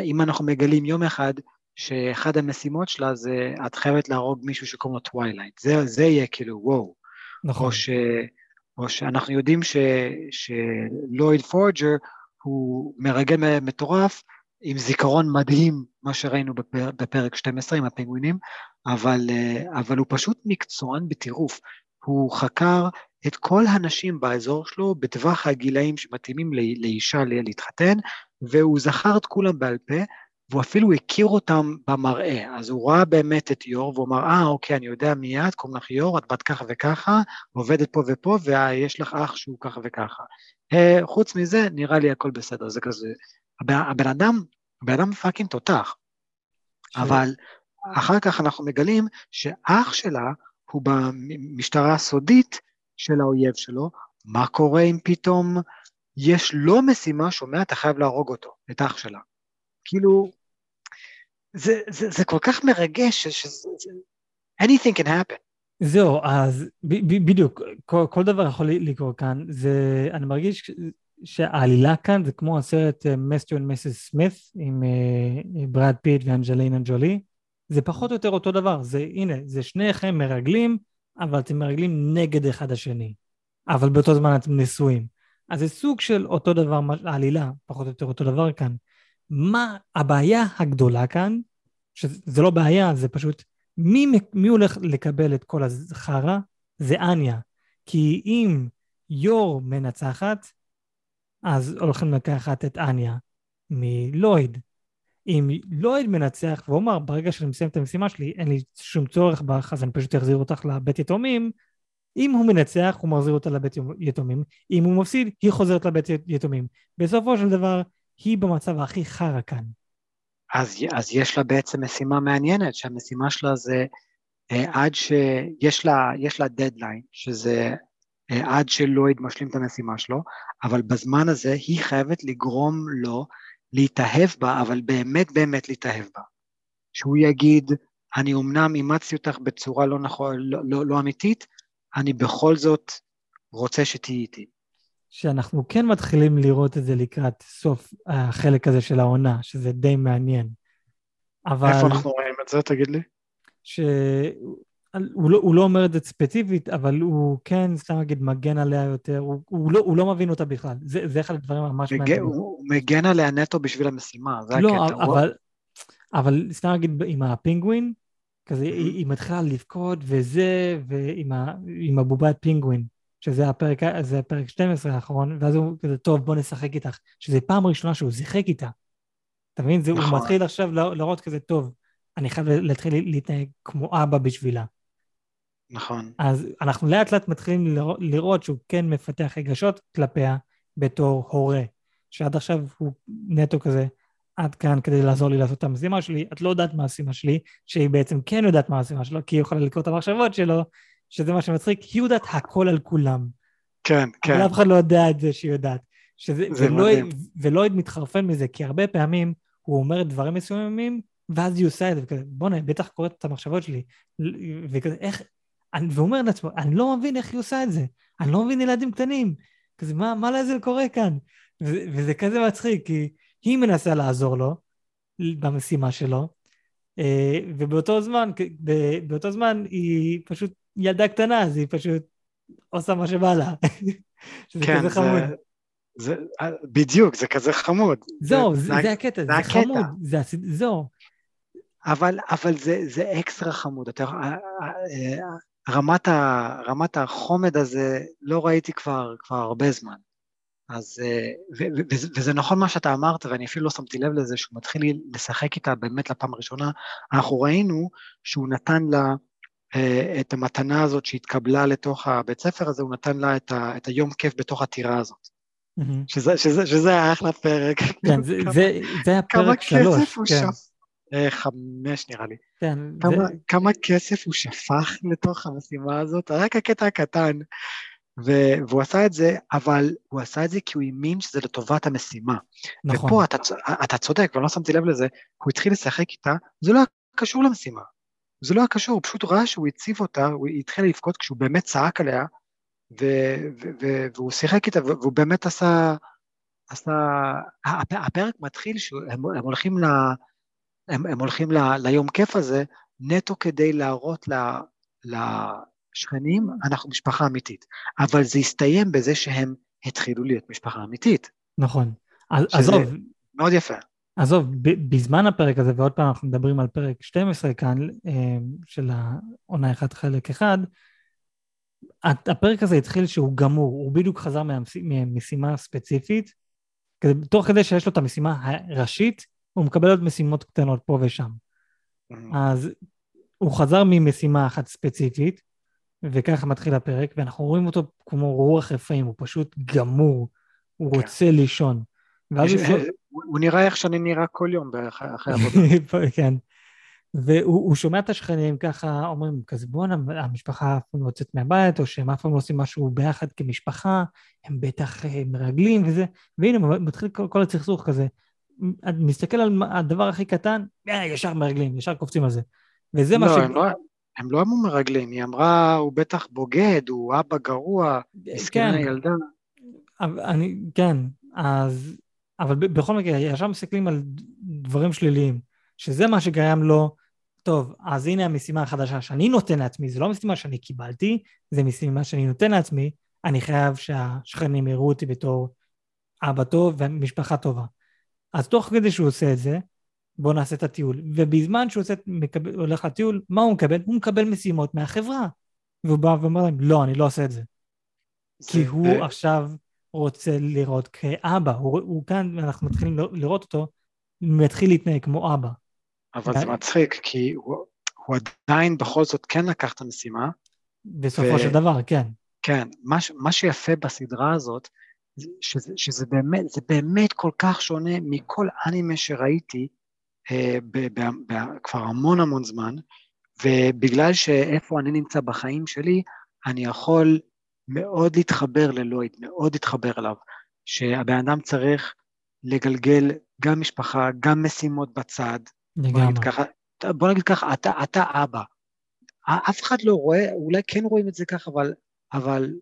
S2: אם אנחנו מגלים יום אחד, שאחד המשימות שלה זה, את חייבת להרוג מישהו שקוראים לו טווילייט. זה, זה יהיה כאילו, וואו.
S1: נכון.
S2: או, ש, או שאנחנו יודעים ש, שלויד פורג'ר הוא מרגל מטורף עם זיכרון מדהים, מה שראינו בפר, בפרק 12 עם הפינגווינים, אבל, אה, אבל הוא פשוט מקצוען בטירוף. הוא חקר את כל הנשים באזור שלו בטווח הגילאים שמתאימים לא- לאישה להתחתן, והוא זכר את כולם בעל פה, והוא אפילו הכיר אותם במראה, אז הוא ראה באמת את יור, והוא אמר, אה, אוקיי, אני יודע מיד, קוראים לך יור, את בת ככה וככה, עובדת פה ופה, ויש לך אח שהוא ככה וככה. אה, חוץ מזה, נראה לי הכל בסדר, זה כזה, הבן, הבן אדם, הבן אדם fucking תותח, ש... אבל אחר כך אנחנו מגלים שאח שלה הוא במשטרה הסודית של האויב שלו, מה קורה אם פתאום יש לו משימה שאומר, אתה חייב להרוג אותו, את אח שלה. כאילו, זה, זה, זה כל כך מרגש, שזה, anything can happen.
S1: זהו, אז ב, ב, בדיוק, כל, כל דבר יכול לקרות כאן, זה, אני מרגיש שהעלילה כאן זה כמו הסרט מיסטר ומיסיס סמית עם אה, ברד פיט ואנג'לינה ג'ולי, זה פחות או יותר אותו דבר, זה הנה, זה שניכם מרגלים, אבל אתם מרגלים נגד אחד השני, אבל באותו זמן אתם נשואים. אז זה סוג של אותו דבר, העלילה, פחות או יותר אותו דבר כאן. מה הבעיה הגדולה כאן, שזה לא בעיה, זה פשוט, מי, מי הולך לקבל את כל החרא? זה אניה. כי אם יור מנצחת, אז הולכים לקחת את אניה מלויד. אם לויד מנצח ואומר, ברגע שאני מסיים את המשימה שלי, אין לי שום צורך בך, אז אני פשוט אחזיר אותך לבית יתומים, אם הוא מנצח, הוא מחזיר אותה לבית יתומים, אם הוא מפסיד, היא חוזרת לבית יתומים. בסופו של דבר, היא במצב הכי חרא כאן.
S2: אז, אז יש לה בעצם משימה מעניינת, שהמשימה שלה זה אה, עד שיש לה, יש לה דדליין, שזה אה, עד שלויד משלים את המשימה שלו, אבל בזמן הזה היא חייבת לגרום לו להתאהב בה, אבל באמת באמת להתאהב בה. שהוא יגיד, אני אמנם אימצתי אותך בצורה לא, נכון, לא, לא, לא אמיתית, אני בכל זאת רוצה שתהיי איתי.
S1: שאנחנו כן מתחילים לראות את זה לקראת סוף החלק הזה של העונה, שזה די מעניין.
S2: אבל... איפה אנחנו רואים את זה, תגיד לי?
S1: שהוא לא, הוא לא אומר את זה ספציפית, אבל הוא כן, סתם להגיד, מגן עליה יותר, הוא, הוא, לא, הוא לא מבין אותה בכלל. זה, זה אחד הדברים ממש
S2: מעניינים. הוא מגן עליה נטו בשביל המשימה, זה
S1: לא, הקטע. אבל, הוא... אבל סתם להגיד, עם הפינגווין, כזה, היא, היא מתחילה לבכות וזה, ועם הבובת פינגווין. שזה הפרק, זה הפרק 12 האחרון, ואז הוא כזה, טוב, בוא נשחק איתך. שזה פעם ראשונה שהוא שיחק איתה. אתה מבין? נכון. הוא מתחיל עכשיו להראות כזה, טוב, אני חייב להתחיל להתנהג כמו אבא בשבילה.
S2: נכון.
S1: אז אנחנו לאט לאט מתחילים לראות שהוא כן מפתח רגשות כלפיה בתור הורה, שעד עכשיו הוא נטו כזה, עד כאן כדי לעזור לי לעשות את המשימה שלי, את לא יודעת מה המשימה שלי, שהיא בעצם כן יודעת מה המשימה שלו, כי היא יכולה לקרוא את המחשבות שלו, שזה מה שמצחיק, היא יודעת הכל על כולם.
S2: כן, כן.
S1: אבל אף אחד לא יודע את זה שהיא יודעת. שזה, זה ולא, מדהים. ולא מתחרפן מזה, כי הרבה פעמים הוא אומר דברים מסוימים, ואז היא עושה את זה, וכזה, בוא'נה, בטח קוראת את המחשבות שלי. וכזה, איך... והוא אומר לעצמו, אני לא מבין איך היא עושה את זה. אני לא מבין ילדים קטנים. כזה, מה, מה לעזל קורה כאן? וזה, וזה כזה מצחיק, כי היא מנסה לעזור לו במשימה שלו, אה, ובאותו זמן, באותו זמן היא פשוט ילדה קטנה, אז היא פשוט עושה מה שבא לה. שזה כן, כזה חמוד.
S2: זה, בדיוק, זה כזה חמוד.
S1: זהו, זה, זה, זה הקטע, זה, זה חמוד, זה, זהו.
S2: אבל, אבל זה, זה אקסטרה חמוד. אתה, אה, אה, רמת, ה, רמת החומד הזה לא ראיתי כבר, כבר הרבה זמן. אז, אה, ו, ו, ו, וזה נכון מה שאתה אמרת, ואני אפילו לא שמתי לב לזה, שהוא מתחיל לשחק איתה באמת לפעם הראשונה. אנחנו ראינו שהוא נתן לה אה, את המתנה הזאת שהתקבלה לתוך הבית ספר הזה, הוא נתן לה את, ה, את היום כיף בתוך הטירה הזאת. Mm-hmm. שזה, שזה, שזה היה אחלה פרק.
S1: כן, זה, כמה, זה, זה היה פרק שלוש. כמה כסף הוא
S2: כן. שפך, אה, חמש נראה לי. כן. כמה, זה... כמה כסף הוא שפך לתוך המשימה הזאת, רק הקטע הקטן. ו- והוא עשה את זה, אבל הוא עשה את זה כי הוא האמין שזה לטובת המשימה. נכון. ופה אתה, אתה צודק, ולא שמתי לב לזה, הוא התחיל לשחק איתה, זה לא היה קשור למשימה. זה לא היה קשור, הוא פשוט ראה שהוא הציב אותה, הוא התחיל לבכות כשהוא באמת צעק עליה, ו- ו- ו- והוא שיחק איתה, והוא באמת עשה, עשה, הפרק מתחיל שהם הולכים, ל, הם, הם הולכים ל, ליום כיף הזה, נטו כדי להראות ל, לשכנים, אנחנו משפחה אמיתית. אבל זה הסתיים בזה שהם התחילו להיות משפחה אמיתית.
S1: נכון. עזוב.
S2: מאוד יפה.
S1: עזוב, בזמן הפרק הזה, ועוד פעם אנחנו מדברים על פרק 12 כאן, אה, של העונה אחת חלק אחד, הפרק הזה התחיל שהוא גמור, הוא בדיוק חזר ממשימה ספציפית, תוך כדי שיש לו את המשימה הראשית, הוא מקבל עוד משימות קטנות פה ושם. אז הוא חזר ממשימה אחת ספציפית, וככה מתחיל הפרק, ואנחנו רואים אותו כמו רוח רפאים, הוא פשוט גמור, הוא כן. רוצה לישון.
S2: ואז הוא... הוא נראה איך שאני נראה כל יום אחרי עבודה.
S1: כן. והוא שומע את השכנים ככה, אומרים כזה בואנה, המשפחה אף פעם לא יוצאת מהבית, או שהם אף פעם לא עושים משהו ביחד כמשפחה, הם בטח אה, מרגלים וזה, והנה מתחיל כל, כל הסכסוך כזה. מסתכל על הדבר הכי קטן, אה, ישר מרגלים, ישר קופצים על זה. וזה לא, מה ש...
S2: הם לא, הם לא אמרו מרגלים, היא אמרה, הוא בטח בוגד, הוא אבא גרוע, מסכנה כן. ילדה.
S1: אני, כן, אז... אבל בכל מקרה, ישר מסתכלים על דברים שליליים, שזה מה שגרם לו, טוב, אז הנה המשימה החדשה שאני נותן לעצמי, זו לא משימה שאני קיבלתי, זה משימה שאני נותן לעצמי, אני חייב שהשכנים יראו אותי בתור אבא טוב ומשפחה טובה. אז תוך כדי שהוא עושה את זה, בואו נעשה את הטיול. ובזמן שהוא עושה, מקבל, הולך לטיול, מה הוא מקבל? הוא מקבל משימות מהחברה. והוא בא ואומר להם, לא, אני לא עושה את זה. זה כי הוא זה... עכשיו רוצה לראות כאבא. הוא, הוא כאן, אנחנו מתחילים לראות אותו, מתחיל להתנהג כמו אבא.
S2: אבל זה מצחיק, כי הוא, הוא עדיין בכל זאת כן לקח את המשימה.
S1: בסופו ו... של דבר, כן.
S2: כן, מה, מה שיפה בסדרה הזאת, שזה, שזה באמת, זה באמת כל כך שונה מכל אנימה שראיתי אה, ב, ב, ב, כבר המון המון זמן, ובגלל שאיפה אני נמצא בחיים שלי, אני יכול מאוד להתחבר ללויד, מאוד להתחבר אליו, שהבן אדם צריך לגלגל גם משפחה, גם משימות בצד. לגמרי. בוא נגיד ככה, אתה, אתה אבא. אף אחד לא רואה, אולי כן רואים את זה ככה, אבל, אבל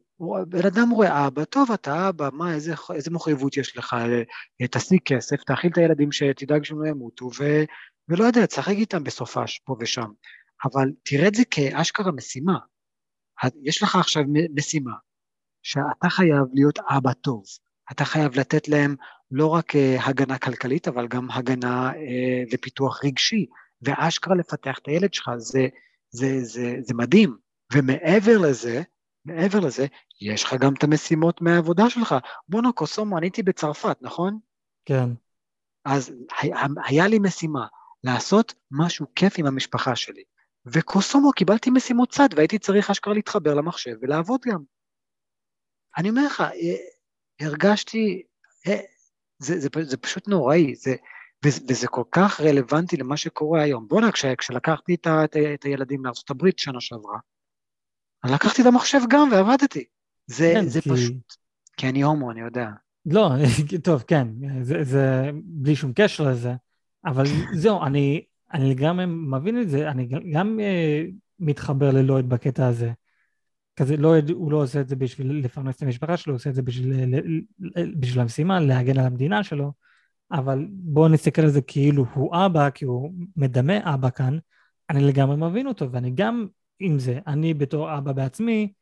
S2: בן אדם רואה אבא, טוב, אתה אבא, מה, איזה, איזה מחויבות יש לך, תשיג כסף, תאכיל את הילדים שתדאג שהם לא ימותו, ו, ולא יודע, תשחק איתם בסופש, פה ושם. אבל תראה את זה כאשכרה משימה. יש לך עכשיו משימה, שאתה חייב להיות אבא טוב. אתה חייב לתת להם לא רק uh, הגנה כלכלית, אבל גם הגנה uh, ופיתוח רגשי, ואשכרה לפתח את הילד שלך, זה, זה, זה, זה מדהים. ומעבר לזה, מעבר לזה, יש לך גם את המשימות מהעבודה שלך. בואנה, קוסומו, אני הייתי בצרפת, נכון?
S1: כן.
S2: אז היה לי משימה, לעשות משהו כיף עם המשפחה שלי. וקוסומו, קיבלתי משימות צד, והייתי צריך אשכרה להתחבר למחשב ולעבוד גם. אני אומר לך, אה, הרגשתי, אה, זה, זה, זה פשוט נוראי, זה, וזה כל כך רלוונטי למה שקורה היום. בואנה, כש, כשלקחתי את, את, את הילדים לארה"ב שנה שעברה, אני לקחתי את המחשב גם ועבדתי. זה, כן, זה כי... פשוט, כי אני הומו, אני יודע.
S1: לא, טוב, כן, זה, זה בלי שום קשר לזה, אבל זהו, אני, אני לגמרי מבין את זה, אני גם uh, מתחבר ללויד בקטע הזה. כזה, לויד, הוא לא עושה את זה בשביל לפרנס את המשפחה שלו, הוא עושה את זה בשביל, בשביל המשימה, להגן על המדינה שלו, אבל בואו נסתכל על זה כאילו הוא אבא, כי הוא מדמה אבא כאן, אני לגמרי מבין אותו, ואני גם עם זה, אני בתור אבא בעצמי,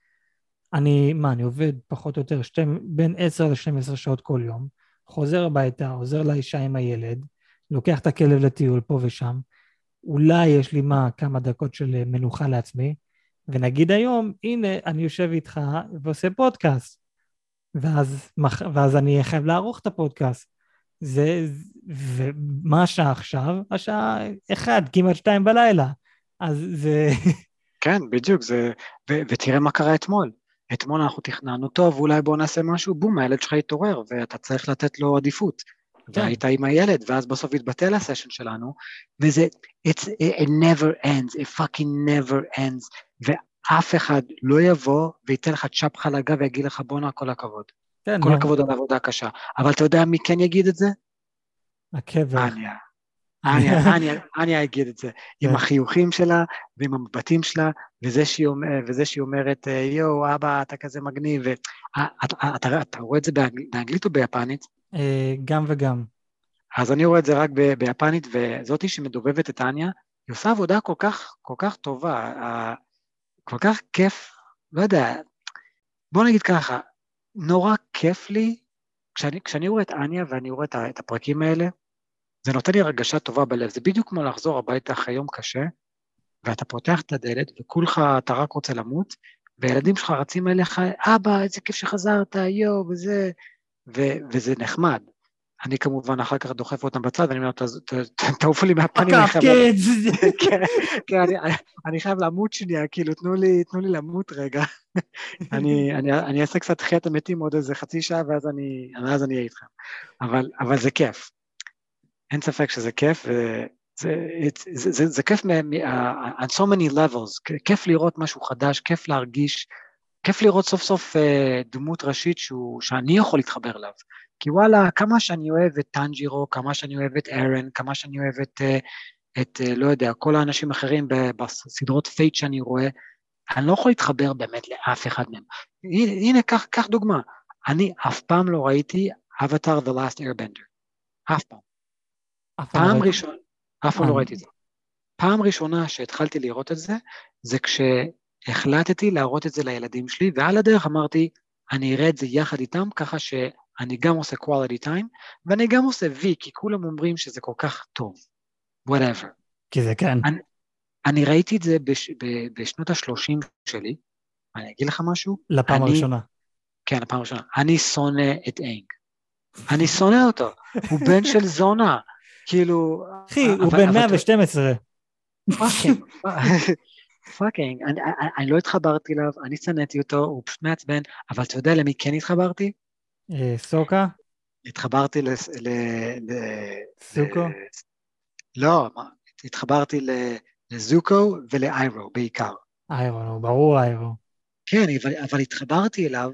S1: אני, מה, אני עובד פחות או יותר שתי, בין 10 ל-12 שעות כל יום, חוזר הביתה, עוזר לאישה עם הילד, לוקח את הכלב לטיול פה ושם, אולי יש לי מה, כמה דקות של מנוחה לעצמי, ונגיד היום, הנה, אני יושב איתך ועושה פודקאסט, ואז, ואז אני חייב לערוך את הפודקאסט. זה, ומה השעה עכשיו? השעה אחד, כמעט שתיים בלילה. אז זה...
S2: כן, בדיוק, זה... ו- ותראה מה קרה אתמול. אתמול אנחנו תכננו, טוב, אולי בוא נעשה משהו, בום, הילד שלך יתעורר, ואתה צריך לתת לו עדיפות. כן. והיית עם הילד, ואז בסוף התבטל הסשן שלנו, וזה, it's, it never ends, it fucking never ends, ואף אחד לא יבוא וייתן לך צ'פחה לגב ויגיד לך בואנה, כל הכבוד. כן, כל לא. הכבוד על העבודה הקשה. אבל אתה יודע מי כן יגיד את זה?
S1: הקבר.
S2: אניה. אניה, אניה, אניה יגיד את זה, עם כן. החיוכים שלה ועם המבטים שלה, וזה שהיא, אומר, וזה שהיא אומרת, יואו, אבא, אתה כזה מגניב, ואתה אתה, אתה רואה את זה באנגלית או ביפנית?
S1: אה, גם וגם.
S2: אז אני רואה את זה רק ביפנית, וזאתי שמדובבת את אניה, היא עושה עבודה כל כך, כל כך טובה, כל כך כיף, לא יודע, בוא נגיד ככה, נורא כיף לי, כשאני, כשאני רואה את אניה ואני רואה את הפרקים האלה, זה נותן לי הרגשה טובה בלב, זה בדיוק כמו לחזור הביתה אחרי יום קשה, ואתה פותח את הדלת וכולך, אתה רק רוצה למות, והילדים שלך רצים אליך, אבא, איזה כיף שחזרת, יואו, וזה, ו, וזה נחמד. אני כמובן אחר כך דוחף אותם בצד, ואני אומר, תעופו לי מהפנים. כן, כן, אני חייב למות שנייה, כאילו, תנו לי, תנו לי למות רגע. אני, אני, אני אעשה קצת תחיית המתים עוד איזה חצי שעה, ואז אני, אהיה איתכם. אבל, אבל זה כיף. אין ספק שזה כיף, וזה זה, זה, זה כיף on so many levels, כיף לראות משהו חדש, כיף להרגיש, כיף לראות סוף סוף אה, דמות ראשית שהוא, שאני יכול להתחבר אליו. כי וואלה, כמה שאני אוהב את טנג'ירו, כמה שאני אוהב את ארן, כמה שאני אוהב את, אה, את אה, לא יודע, כל האנשים האחרים בסדרות Fate שאני רואה, אני לא יכול להתחבר באמת לאף אחד מהם. הנה, קח, קח דוגמה, אני אף פעם לא ראיתי אבטאר The Last Airbender. אף פעם. פעם לא ראשונה, אף פעם לא ראיתי את זה. פעם ראשונה שהתחלתי לראות את זה, זה כשהחלטתי להראות את זה לילדים שלי, ועל הדרך אמרתי, אני אראה את זה יחד איתם, ככה שאני גם עושה quality time, ואני גם עושה וי, כי כולם אומרים שזה כל כך טוב, whatever.
S1: כי זה כן.
S2: אני, אני ראיתי את זה בש, ב, בשנות ה-30 שלי, אני אגיד לך משהו?
S1: לפעם
S2: אני,
S1: הראשונה.
S2: כן, לפעם הראשונה. אני שונא את אנג. אני שונא אותו, הוא בן של זונה. כאילו...
S1: אחי, הוא בן 112.
S2: fucking, fucking, אני לא התחברתי אליו, אני שנאתי אותו, הוא פשוט מעצבן, אבל אתה יודע למי כן התחברתי?
S1: אה, סוקה?
S2: התחברתי ל...
S1: סוקו?
S2: לא, התחברתי לזוקו ולאיירו בעיקר.
S1: איירו, ברור איירו.
S2: כן, אבל התחברתי אליו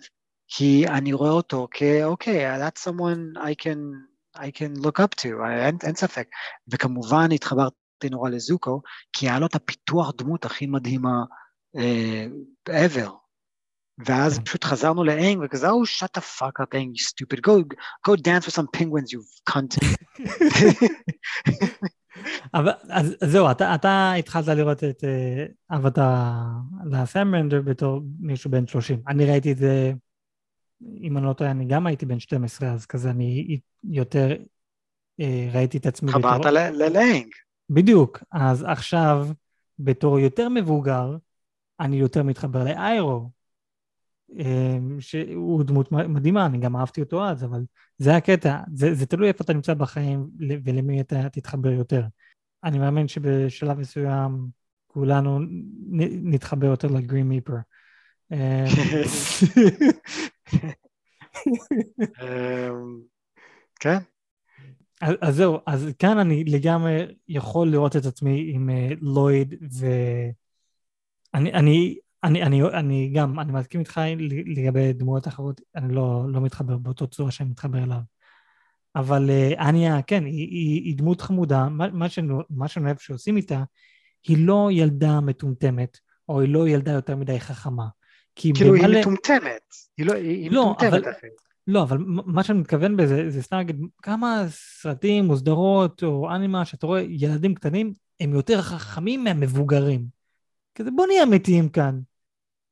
S2: כי אני רואה אותו כאוקיי, that's someone I can I can look up to, אין, אין ספק. וכמובן התחברתי נורא לזוקו, כי היה לו את הפיתוח דמות הכי מדהימה uh, ever. ואז פשוט חזרנו לאנג, וכזה, oh, shut the fuck up, אנג, you stupid, go, go dance with some penguins, you cunt.
S1: אבל אז זהו, אתה, אתה התחלת לראות את אבטה לסמרנדר בתור מישהו בן 30. אני ראיתי את זה אם אני לא טועה, אני גם הייתי בן 12, אז כזה אני יותר אה, ראיתי את עצמי
S2: חברת בתור... חברת ללנג.
S1: בדיוק. אז עכשיו, בתור יותר מבוגר, אני יותר מתחבר לאיירו, אה, שהוא דמות מדהימה, אני גם אהבתי אותו אז, אבל זה הקטע, זה, זה תלוי איפה אתה נמצא בחיים ולמי אתה תתחבר יותר. אני מאמין שבשלב מסוים כולנו נתחבר יותר לגרין מיפר. אה,
S2: אמ, כן.
S1: אז, אז זהו, אז כאן אני לגמרי יכול לראות את עצמי עם uh, לויד, ואני אני, אני, אני, אני גם, אני מסכים איתך לגבי דמויות אחרות, אני לא, לא מתחבר באותו צורה שאני מתחבר אליו. אבל uh, אניה, כן, היא, היא, היא דמות חמודה, מה, מה, שאני, מה שאני אוהב שעושים איתה, היא לא ילדה מטומטמת, או היא לא ילדה יותר מדי חכמה.
S2: כי כאילו במלא... היא מטומטמת, היא לא, היא לא, מטומטמת אבל.
S1: לא, אבל מה שאני מתכוון בזה, זה סתם להגיד, כמה סרטים או סדרות או אנימה שאתה רואה ילדים קטנים, הם יותר חכמים מהמבוגרים. כזה, בוא נהיה אמיתיים כאן.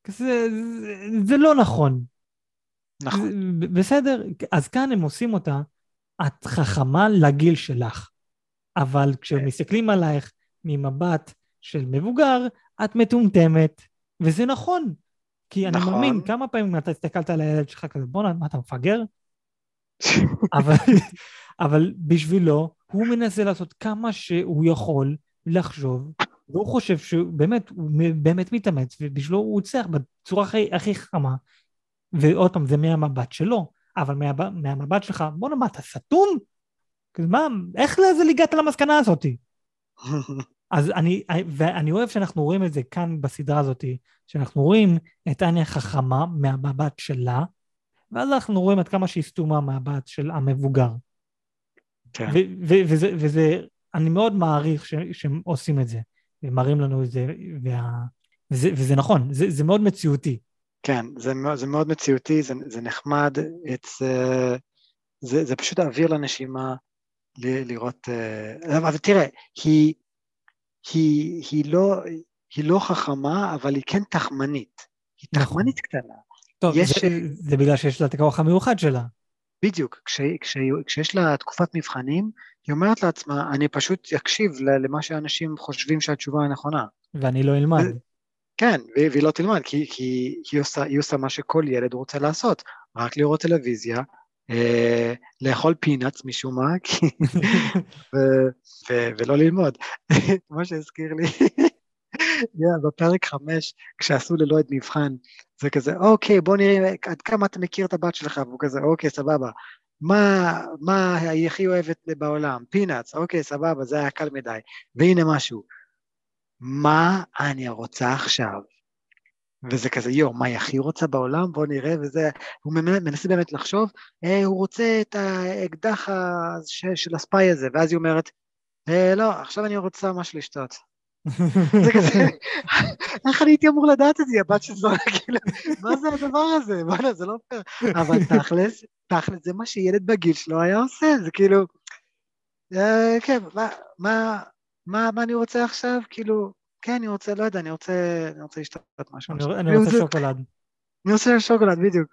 S1: כזה, זה, זה לא נכון.
S2: נכון.
S1: בסדר, אז כאן הם עושים אותה, את חכמה לגיל שלך. אבל כשמסתכלים עלייך ממבט של מבוגר, את מטומטמת, וזה נכון. כי נכון. אני מאמין, כמה פעמים אתה הסתכלת על הילד שלך כזה, בואנה, מה אתה מפגר? אבל, אבל בשבילו, הוא מנסה לעשות כמה שהוא יכול לחשוב, והוא חושב שהוא באמת, הוא באמת מתאמץ, ובשבילו הוא צריך בצורה הכי, הכי חכמה. ועוד פעם, זה מהמבט שלו, אבל מה, מהמבט שלך, בואנה, מה, אתה סתום? מה, איך לזה הגעת למסקנה הזאתי? אז אני, ואני אוהב שאנחנו רואים את זה כאן בסדרה הזאת, שאנחנו רואים את אניה חכמה מהמבט שלה, ואז אנחנו רואים עד כמה שהיא סתומה מהמבט של המבוגר. כן. וזה, וזה, אני מאוד מעריך ש, שהם עושים את זה, ומראים לנו את זה, וה, וזה, וזה נכון, זה, זה מאוד מציאותי.
S2: כן, זה, זה מאוד מציאותי, זה, זה נחמד, it's, uh, זה, זה פשוט אוויר לנשימה ל, לראות, uh, אבל תראה, היא... היא, היא, לא, היא לא חכמה, אבל היא כן תחמנית. היא נכון. תחמנית קטנה.
S1: טוב, יש... זה, זה בגלל שיש לה את הכוח המיוחד שלה.
S2: בדיוק, כש, כש, כשיש לה תקופת מבחנים, היא אומרת לעצמה, אני פשוט אקשיב למה שאנשים חושבים שהתשובה הנכונה.
S1: ואני לא אלמד.
S2: כן, והיא לא תלמד, כי, כי היא, עושה, היא עושה מה שכל ילד רוצה לעשות, רק לראות טלוויזיה לאכול פינאץ משום מה, ו- ו- ולא ללמוד. כמו שהזכיר לי, yeah, בפרק חמש, כשעשו ללא מבחן, זה כזה, אוקיי, בוא נראה עד כמה אתה מכיר את הבת שלך, והוא כזה, אוקיי, סבבה. מה, מה היא הכי אוהבת בעולם? פינאץ, אוקיי, סבבה, זה היה קל מדי. והנה משהו, מה אני רוצה עכשיו? וזה כזה, יואו, מה היא הכי רוצה בעולם? בוא נראה, וזה, הוא מנסה באמת לחשוב, אה, הוא רוצה את האקדח של הספיי הזה, ואז היא אומרת, אה, לא, עכשיו אני רוצה משהו לשתות. זה כזה, איך אני הייתי אמור לדעת את זה, הבת של זונה, כאילו, מה זה הדבר הזה? וואלה, זה לא פייר. אבל תכלס, תכלס, זה מה שילד בגיל שלו היה עושה, זה כאילו, אה, כן, מה אני רוצה עכשיו? כאילו, כן, אני רוצה, לא יודע, אני רוצה, אני רוצה לשתות משהו.
S1: אני רוצה שוקולד.
S2: אני רוצה שוקולד, בדיוק.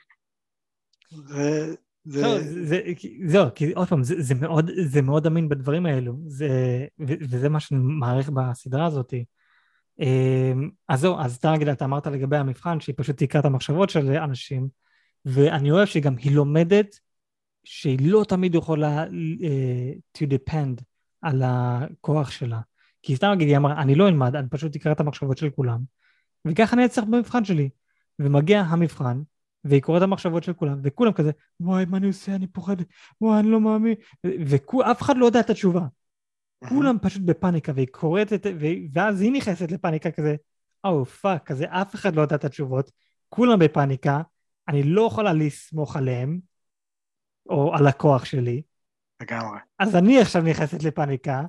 S1: זהו, כי עוד פעם, זה, מאוד, זה מאוד אמין בדברים האלו, זה, וזה מה שאני מעריך בסדרה הזאת. אמ, אז זהו, אז אתה נגיד, אתה אמרת לגבי המבחן, שהיא פשוט תקרא את המחשבות של אנשים, ואני אוהב שגם היא לומדת שהיא לא תמיד יכולה uh, to depend על הכוח שלה. כי סתם נגיד, היא אמרה, אני לא אלמד, אני פשוט אקרא את המחשבות של כולם, וככה אני אצליח במבחן שלי. ומגיע המבחן, והיא קוראת את המחשבות של כולם, וכולם כזה, וואי, מה אני עושה? אני פוחד, וואי, אני לא מאמין, ואף אחד לא יודע את התשובה. כולם פשוט בפאניקה, והיא קוראת את, ואז היא נכנסת לפאניקה כזה, oh, fuck, כזה אף אחד לא יודע את התשובות, כולם בפאניקה, אני לא יכולה לסמוך עליהם, או על הכוח שלי.
S2: לגמרי.
S1: אז אני עכשיו נכנסת לפאניקה,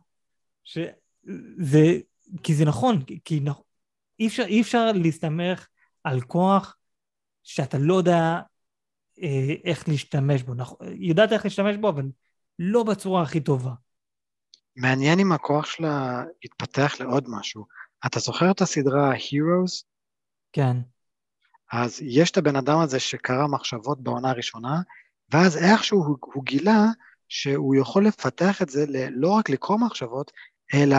S1: שזה, כי זה נכון, כי אי אפשר, אי אפשר להסתמך על כוח שאתה לא יודע אה, איך להשתמש בו. נכון, יודעת איך להשתמש בו, אבל לא בצורה הכי טובה.
S2: מעניין אם הכוח שלה יתפתח לעוד משהו. אתה זוכר את הסדרה Heroes?
S1: כן.
S2: אז יש את הבן אדם הזה שקרא מחשבות בעונה הראשונה, ואז איכשהו הוא, הוא גילה שהוא יכול לפתח את זה ל, לא רק לקרוא מחשבות, אלא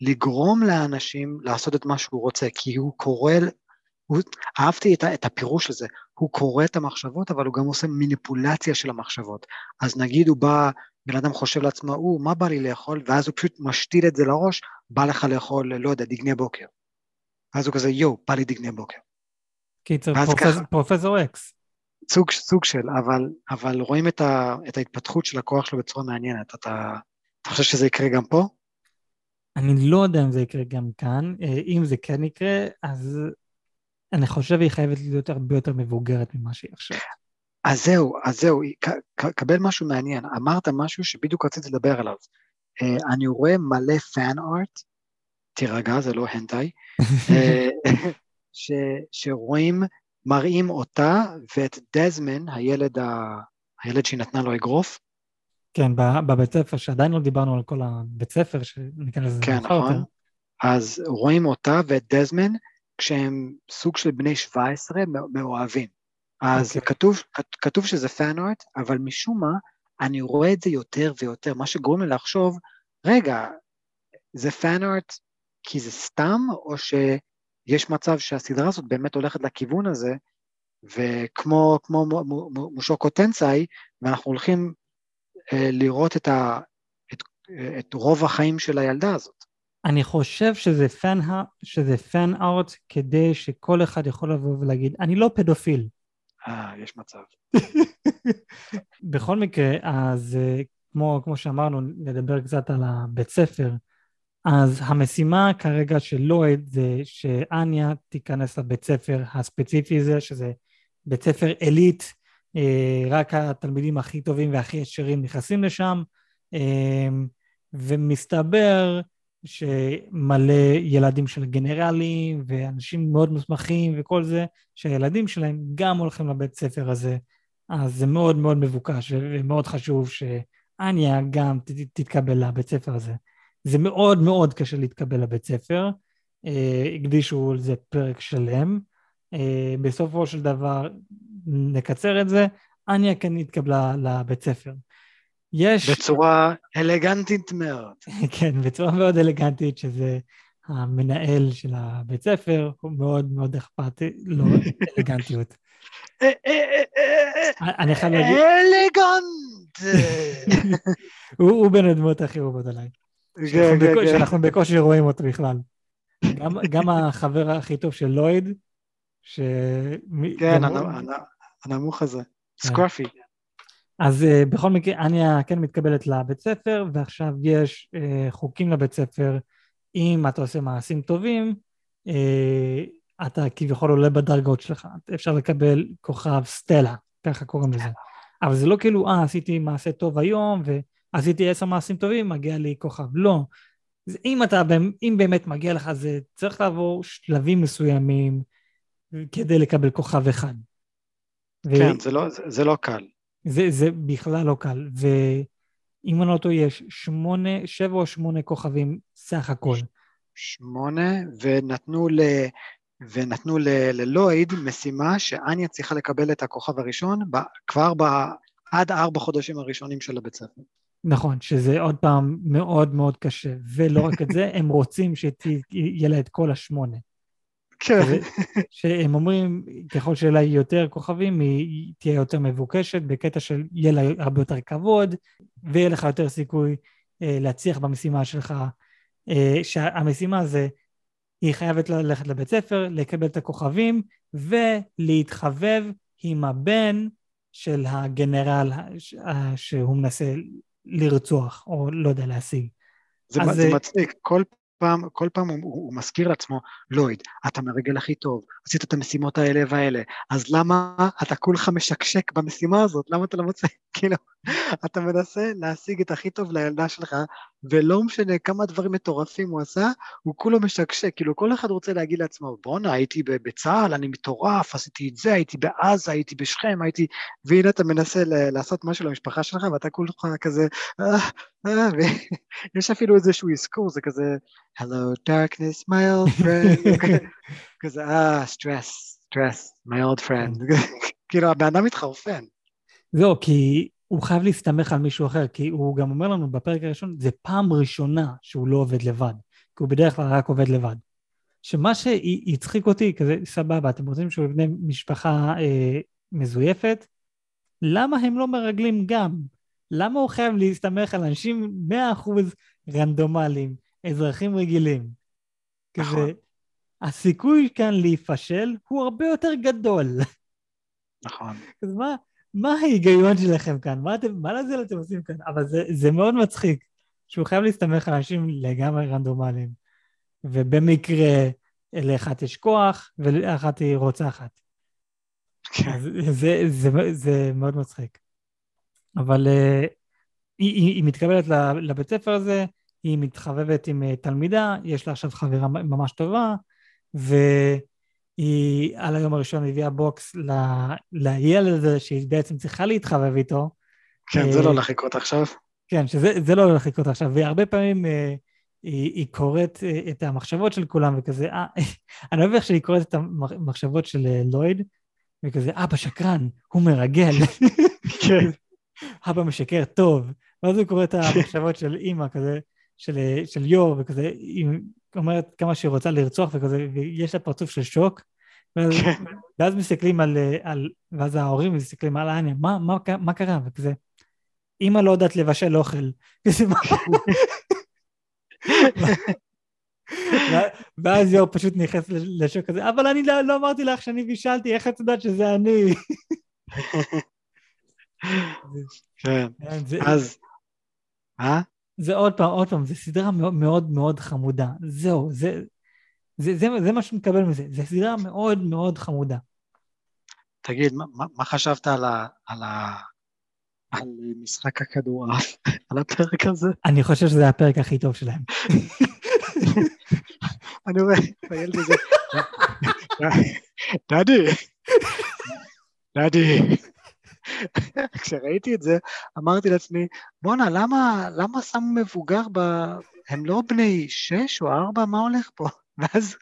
S2: לגרום לאנשים לעשות את מה שהוא רוצה, כי הוא קורא, הוא, אהבתי את, את הפירוש הזה, הוא קורא את המחשבות, אבל הוא גם עושה מניפולציה של המחשבות. אז נגיד הוא בא, בן אדם חושב לעצמו, הוא, מה בא לי לאכול? ואז הוא פשוט משתיל את זה לראש, בא לך לאכול, לא יודע, דגני בוקר. ואז הוא כזה, יואו, בא לי דגני בוקר.
S1: קיצר, פרופס, פרופסור אקס.
S2: סוג, סוג של, אבל, אבל רואים את, ה, את ההתפתחות של הכוח שלו בצורה מעניינת. אתה, אתה חושב שזה יקרה גם פה?
S1: אני לא יודע אם זה יקרה גם כאן. אה, אם זה כן יקרה, אז אני חושב שהיא חייבת להיות הרבה יותר מבוגרת ממה שהיא עכשיו.
S2: אז זהו, אז זהו, קבל משהו מעניין. אמרת משהו שבדיוק רציתי לדבר עליו. אה, אני רואה מלא fan art, תירגע, זה לא הנטאי, אה, שרואים, מראים אותה ואת דזמן, הילד, ה, הילד שהיא נתנה לו אגרוף.
S1: כן, בבית ספר, שעדיין לא דיברנו על כל הבית ספר, שניכנס לזה
S2: כן, נכון. אז רואים אותה ואת דזמן, כשהם סוג של בני 17 מאוהבים. אז אוקיי. כתוב, כתוב שזה fan art, אבל משום מה, אני רואה את זה יותר ויותר, מה שגורם לי לחשוב, רגע, זה fan art כי זה סתם, או שיש מצב שהסדרה הזאת באמת הולכת לכיוון הזה, וכמו כמו מושוקו טנסאי, ואנחנו הולכים לראות את, ה, את, את רוב החיים של הילדה הזאת.
S1: אני חושב שזה פן, שזה פן ארט כדי שכל אחד יכול לבוא ולהגיד, אני לא פדופיל.
S2: אה, יש מצב.
S1: בכל מקרה, אז אה, כמו, כמו שאמרנו, נדבר קצת על הבית ספר. אז המשימה כרגע של לויד זה שאניה תיכנס לבית ספר הספציפי הזה, שזה בית ספר עילית, אה, רק התלמידים הכי טובים והכי ישרים נכנסים לשם, אה, ומסתבר שמלא ילדים של גנרלים ואנשים מאוד מוסמכים וכל זה, שהילדים שלהם גם הולכים לבית ספר הזה. אז זה מאוד מאוד מבוקש ומאוד חשוב שאניה גם תתקבל לבית ספר הזה. זה מאוד מאוד קשה להתקבל לבית ספר, אה, הקדישו לזה פרק שלם. אה, בסופו של דבר, נקצר את זה, אניה כן התקבלה לבית ספר.
S2: יש... בצורה אלגנטית מאוד.
S1: כן, בצורה מאוד אלגנטית, שזה המנהל של הבית ספר, הוא מאוד מאוד אכפת לו אלגנטיות. אני חייב להגיד,
S2: אלגנט!
S1: הוא בין הדמות הכי אהובות עליי.
S2: כן,
S1: שאנחנו
S2: כן, כן.
S1: שאנחנו בקושי רואים אותו בכלל. גם- גם החבר הכי טוב של לויד, ש...
S2: כן, הנמוך הזה.
S1: כן.
S2: סקרפי.
S1: אז uh, בכל מקרה, אניה כן מתקבלת לבית ספר, ועכשיו יש uh, חוקים לבית ספר, אם אתה עושה מעשים טובים, uh, אתה כביכול עולה בדרגות שלך, אפשר לקבל כוכב סטלה, ככה קוראים לזה. אבל זה לא כאילו, אה, עשיתי מעשה טוב היום, ועשיתי עשר מעשים טובים, מגיע לי כוכב. לא. אם אתה, אם באמת מגיע לך, זה צריך לעבור שלבים מסוימים כדי לקבל כוכב אחד. ו-
S2: כן, זה לא- זה- זה לא קל.
S1: זה, זה בכלל לא קל, ואם אני לא טועה, יש שמונה, שבע או שמונה כוכבים סך הכל.
S2: שמונה, ונתנו ל... ונתנו ל... ללויד משימה שאניה צריכה לקבל את הכוכב הראשון ב... כבר ב... עד ארבע חודשים הראשונים של הבית ספר.
S1: נכון, שזה עוד פעם מאוד מאוד קשה, ולא רק את זה, הם רוצים שיהיה לה את כל השמונה.
S2: כן.
S1: שהם אומרים, ככל שיהיה לה יותר כוכבים, היא תהיה יותר מבוקשת, בקטע של יהיה לה הרבה יותר כבוד, ויהיה לך יותר סיכוי אה, להצליח במשימה שלך. אה, שהמשימה זה, היא חייבת ללכת לבית ספר, לקבל את הכוכבים, ולהתחבב עם הבן של הגנרל ש- שהוא מנסה לרצוח, או לא יודע, להשיג.
S2: זה,
S1: אז
S2: זה
S1: זה-
S2: מצחיק, כל פעם, כל פעם הוא, הוא מזכיר לעצמו, לויד, אתה מרגל הכי טוב, עשית את המשימות האלה והאלה, אז למה אתה כולך משקשק במשימה הזאת? למה אתה לא מוצא, כאילו, אתה מנסה להשיג את הכי טוב לילדה שלך, ולא משנה כמה דברים מטורפים הוא עשה, הוא כולו משקשק, כאילו כל אחד רוצה להגיד לעצמו, בואנה, הייתי בצה"ל, אני מטורף, עשיתי את זה, הייתי בעזה, הייתי בשכם, הייתי... והנה אתה מנסה לעשות משהו למשפחה שלך, ואתה כולך כזה, אה, אה, ויש אפילו איזשהו אזכור, זה כזה, Hello darkness, my old friend, כזה, אה, stress, stress, my old friend, כאילו הבן אדם מתחרפן.
S1: זהו, כי הוא חייב להסתמך על מישהו אחר, כי הוא גם אומר לנו בפרק הראשון, זה פעם ראשונה שהוא לא עובד לבד, כי הוא בדרך כלל רק עובד לבד. שמה שהצחיק אותי, כזה, סבבה, אתם רוצים שהוא יבנה משפחה אה, מזויפת? למה הם לא מרגלים גם? למה הוא חייב להסתמך על אנשים 100% רנדומליים, אזרחים רגילים?
S2: נכון.
S1: כזה, הסיכוי כאן להיפשל הוא הרבה יותר גדול.
S2: נכון.
S1: אז מה, מה ההיגיון שלכם כאן? מה, אתם, מה לזה אתם עושים כאן? אבל זה, זה מאוד מצחיק, שהוא חייב להסתמך על אנשים לגמרי רנדומליים. ובמקרה לאחת יש כוח ולאחת היא רוצחת.
S2: כן.
S1: אז זה, זה, זה, זה מאוד מצחיק. אבל אה, היא, היא, היא מתקבלת לבית ספר הזה, היא מתחבבת עם אה, תלמידה, יש לה עכשיו חברה ממש טובה, והיא על היום הראשון הביאה בוקס ל, לילד הזה שהיא בעצם צריכה להתחבב איתו.
S2: כן, זה
S1: אה,
S2: לא הולך לקרות עכשיו.
S1: כן, שזה זה לא הולך לקרות עכשיו, והרבה פעמים אה, היא, היא קוראת אה, את המחשבות של כולם וכזה, אה, אני אוהב איך שהיא קוראת את המחשבות של לויד, וכזה, אבא שקרן, הוא מרגל,
S2: כן.
S1: אבא משקר טוב, ואז הוא קורא את המחשבות של אימא כזה, של, של יור, וכזה, היא אומרת כמה שהיא רוצה לרצוח וכזה, ויש לה פרצוף של שוק, ואז,
S2: כן.
S1: ואז מסתכלים על, על, ואז ההורים מסתכלים על אניה, מה, מה, מה קרה? וכזה, אימא לא יודעת לבשל אוכל. ואז יור פשוט נכנס לשוק כזה, אבל אני לא, לא אמרתי לך שאני בישלתי, איך את יודעת שזה אני?
S2: כן.
S1: זה,
S2: אז, אה?
S1: זה עוד פעם, עוד פעם, זו סדרה מאוד מאוד מאוד חמודה. זהו, זה, זה, זה, זה מה שמקבל מזה, זו סדרה מאוד מאוד חמודה.
S2: תגיד, מה- מה חשבת על ה... על ה... על משחק הכדורעף, על הפרק הזה?
S1: אני חושב שזה הפרק הכי טוב שלהם.
S2: אני רואה הילד הזה, דדי, דדי. כשראיתי את זה, אמרתי לעצמי, בואנה, למה, למה שמו מבוגר ב... הם לא בני שש או ארבע, מה הולך פה? ואז,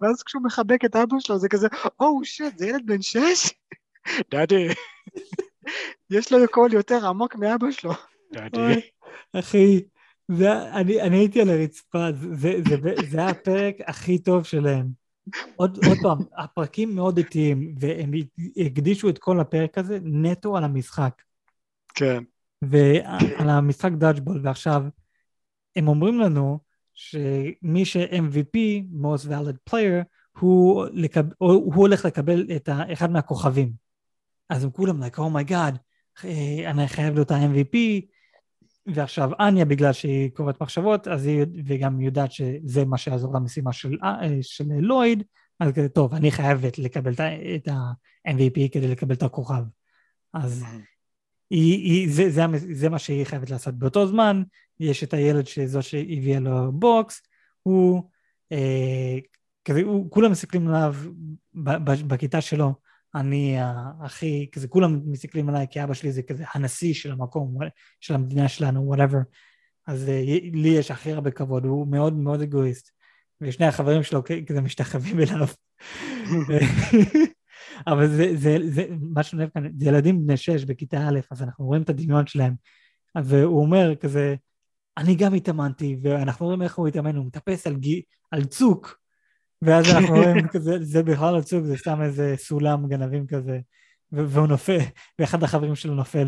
S2: ואז כשהוא מחבק את אבא שלו, זה כזה, או שיט, זה ילד בן שש? דדי. יש לו קול יותר עמוק מאבא שלו. דדי.
S1: אוי, אחי, זה, אני, אני הייתי על הרצפה, זה, זה, זה, זה היה הפרק הכי טוב שלהם. עוד, עוד פעם, הפרקים מאוד איטיים, והם הקדישו את כל הפרק הזה נטו על המשחק.
S2: כן.
S1: ועל המשחק dodgeball, ועכשיו, הם אומרים לנו שמי ש-MVP, most valid player, הוא, לקב... הוא הולך לקבל את אחד מהכוכבים. אז הם כולם, like, oh my god, אני חייב להיות ה-MVP, ועכשיו אניה, בגלל שהיא קוראת מחשבות, אז היא, וגם יודעת שזה מה שיעזור למשימה של, אה, של לויד, אז כזה, טוב, אני חייבת לקבל את ה-MVP כדי לקבל את הכוכב. אז היא, היא, זה, זה, זה מה שהיא חייבת לעשות. באותו זמן, יש את הילד שזו שהביאה לו בוקס, הוא, אה, כזה, הוא, כולם מסתכלים עליו בכיתה שלו, אני הכי, כזה כולם מסתכלים עליי כי אבא שלי זה כזה הנשיא של המקום, של המדינה שלנו, whatever. אז אה, לי יש הכי הרבה כבוד, הוא מאוד מאוד אגואיסט. ושני החברים שלו כזה משתחווים אליו. אבל זה, זה, זה, מה שאני אוהב כאן, זה ילדים בני שש בכיתה א', אז אנחנו רואים את הדמיון שלהם. והוא אומר כזה, אני גם התאמנתי, ואנחנו רואים איך הוא התאמן, הוא מטפס על, גי, על צוק, ואז אנחנו רואים כזה, זה בכלל עצוב, זה סתם איזה סולם גנבים כזה, והוא נופל, ואחד החברים שלו נופל,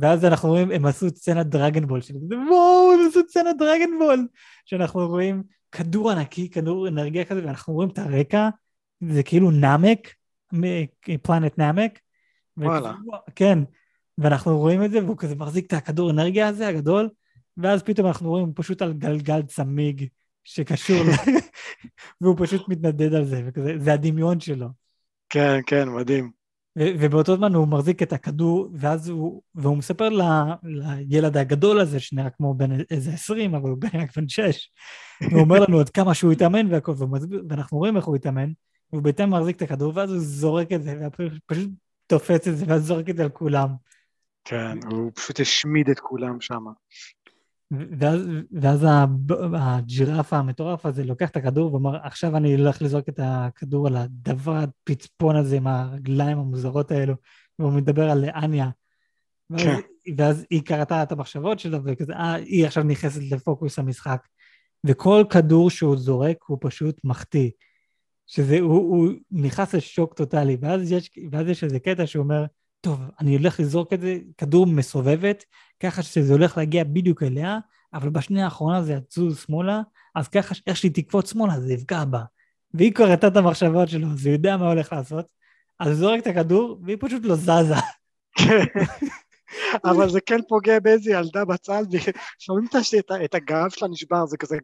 S1: ואז אנחנו רואים, הם עשו סצנת דרגנבול, וואו, הם עשו סצנת דרגנבול, שאנחנו רואים כדור ענקי, כדור אנרגיה כזה, ואנחנו רואים את הרקע, זה כאילו נאמק, פלנט נאמק.
S2: וואלה.
S1: כן, ואנחנו רואים את זה, והוא כזה מחזיק את הכדור אנרגיה הזה, הגדול, ואז פתאום אנחנו רואים פשוט על גלגל צמיג שקשור, והוא פשוט מתנדד על זה, וכזה, זה הדמיון שלו.
S2: כן, כן, מדהים.
S1: ובאותו זמן הוא מחזיק את הכדור, ואז הוא, והוא מספר ל, לילד הגדול הזה, שנראה כמו בן איזה עשרים, אבל הוא בן רק בן שש, והוא אומר לנו עד כמה שהוא התאמן והכל, ואנחנו רואים איך הוא התאמן, והוא בהתאם מחזיק את הכדור, ואז הוא זורק את זה, ופשוט תופס את זה, ואז זורק את זה על כולם.
S2: כן, הוא פשוט השמיד את כולם שם.
S1: ואז, ואז הג'ירף המטורף הזה לוקח את הכדור ואומר, עכשיו אני הולך לזרוק את הכדור על הדבר הפצפון הזה עם הרגליים המוזרות האלו, והוא מדבר על אניה. ואז, כן. ואז היא קראתה את המחשבות שלו, וכזה, אה, היא עכשיו נכנסת לפוקוס המשחק. וכל כדור שהוא זורק הוא פשוט מחטיא. שזה, הוא, הוא נכנס לשוק טוטאלי, ואז יש, ואז יש איזה קטע שהוא אומר, טוב, אני הולך לזרוק את זה, כדור מסובבת, ככה שזה הולך להגיע בדיוק אליה, אבל בשנייה האחרונה זה יצוז שמאלה, אז ככה איך שהיא תקפוץ שמאלה זה יפגע בה. והיא קוראת את המחשבות שלו, אז הוא יודע מה הולך לעשות, אז הוא זורק את הכדור, והיא פשוט לא זזה.
S2: אבל זה כן פוגע באיזה ילדה בצד, ושומעים את הגב שלה נשבר, זה כזה...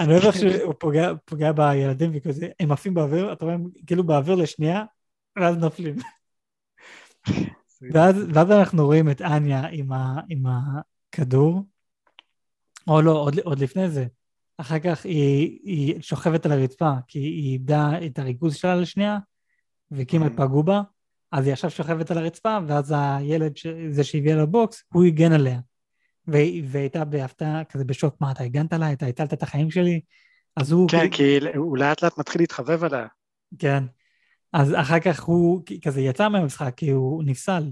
S1: אני אוהב איך שהוא פוגע בילדים וכזה, הם עפים באוויר, אתה רואה, כאילו באוויר לשנייה, ואז נופלים. ואז, ואז אנחנו רואים את אניה עם, ה, עם הכדור, או לא, עוד, עוד לפני זה. אחר כך היא, היא שוכבת על הרצפה, כי היא איבדה את הריכוז שלה לשנייה, וכמעט mm. פגעו בה, אז היא עכשיו שוכבת על הרצפה, ואז הילד, ש... זה שהביא לה בוקס, הוא הגן עליה. והיא הייתה בהפתעה, כזה בשוק, מה, אתה הגנת עליי? אתה הצלת את החיים שלי? אז הוא...
S2: כן, כי הוא לאט לאט מתחיל להתחבב עליה.
S1: כן. אז אחר כך הוא כזה יצא מהמשחק, כי הוא נפסל.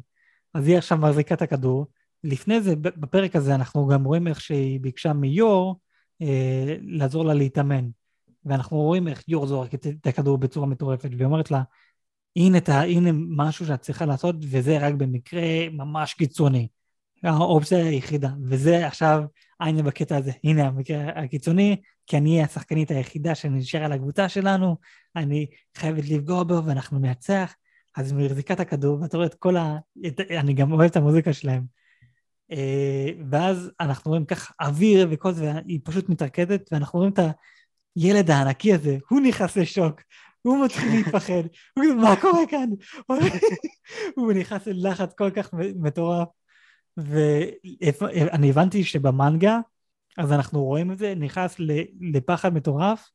S1: אז היא עכשיו מחזיקה את הכדור. לפני זה, בפרק הזה, אנחנו גם רואים איך שהיא ביקשה מיור אה, לעזור לה להתאמן. ואנחנו רואים איך יור זורק את, הכדור בצורה מטורפת, והיא אומרת לה, הנה, הנה משהו שאת צריכה לעשות, וזה רק במקרה ממש קיצוני. האופציה היחידה, וזה עכשיו היינו בקטע הזה. הנה המקרה הקיצוני, כי אני השחקנית היחידה שנשאר על הקבוצה שלנו, אני חייבת לפגוע בו ואנחנו ננצח. אז מחזיקה את הכדור, ואתה רואה את כל ה... את... אני גם אוהב את המוזיקה שלהם. אה, ואז אנחנו רואים כך אוויר וכל זה, והיא פשוט מתרקדת, ואנחנו רואים את הילד הענקי הזה, הוא נכנס לשוק, הוא מתחיל להתפחד, הוא כאילו, מה קורה כאן? הוא נכנס ללחץ כל כך מטורף. ואני הבנתי שבמנגה, אז אנחנו רואים את זה, נכנס לפחד מטורף,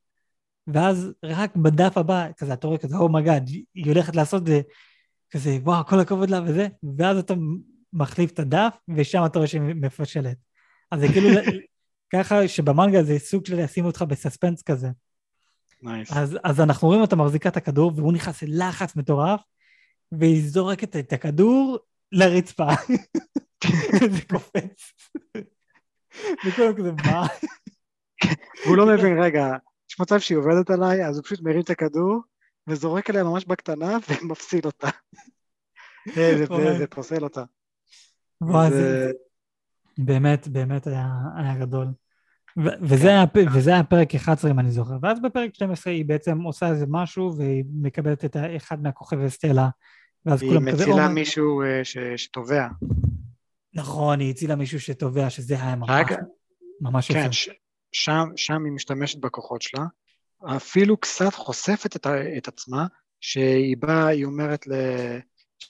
S1: ואז רק בדף הבא, כזה, אתה רואה כזה, oh my god, היא הולכת לעשות את זה, כזה, וואו, כל הכבוד לה וזה, ואז אתה מחליף את הדף, ושם אתה רואה שהיא מפשלת. אז זה כאילו, ככה שבמנגה זה סוג של לשים אותך ב suspense כזה.
S2: Nice.
S1: אז, אז אנחנו רואים אותה מחזיקה את הכדור, והוא נכנס ללחץ מטורף, והיא זורקת את הכדור לרצפה. זה קופץ. וכולם כזה, מה?
S2: והוא לא מבין, רגע, יש מצב שהיא עובדת עליי, אז הוא פשוט מרים את הכדור, וזורק עליה ממש בקטנה, ומפסיד אותה. ופוסל אותה.
S1: באמת, באמת היה, גדול. וזה, היה, וזה היה פרק 11 אם אני זוכר, ואז בפרק 12 היא בעצם עושה איזה משהו והיא מקבלת את אחד מהכוכבי סטלה, ואז כולם
S2: כזה... היא מצילה מישהו ש, שטובע.
S1: נכון, היא הצילה מישהו שטובע, שזה היה ממש, ממש
S2: כן, ש, שם, שם היא משתמשת בכוחות שלה, אפילו קצת חושפת את, את עצמה, שהיא באה, היא אומרת ל...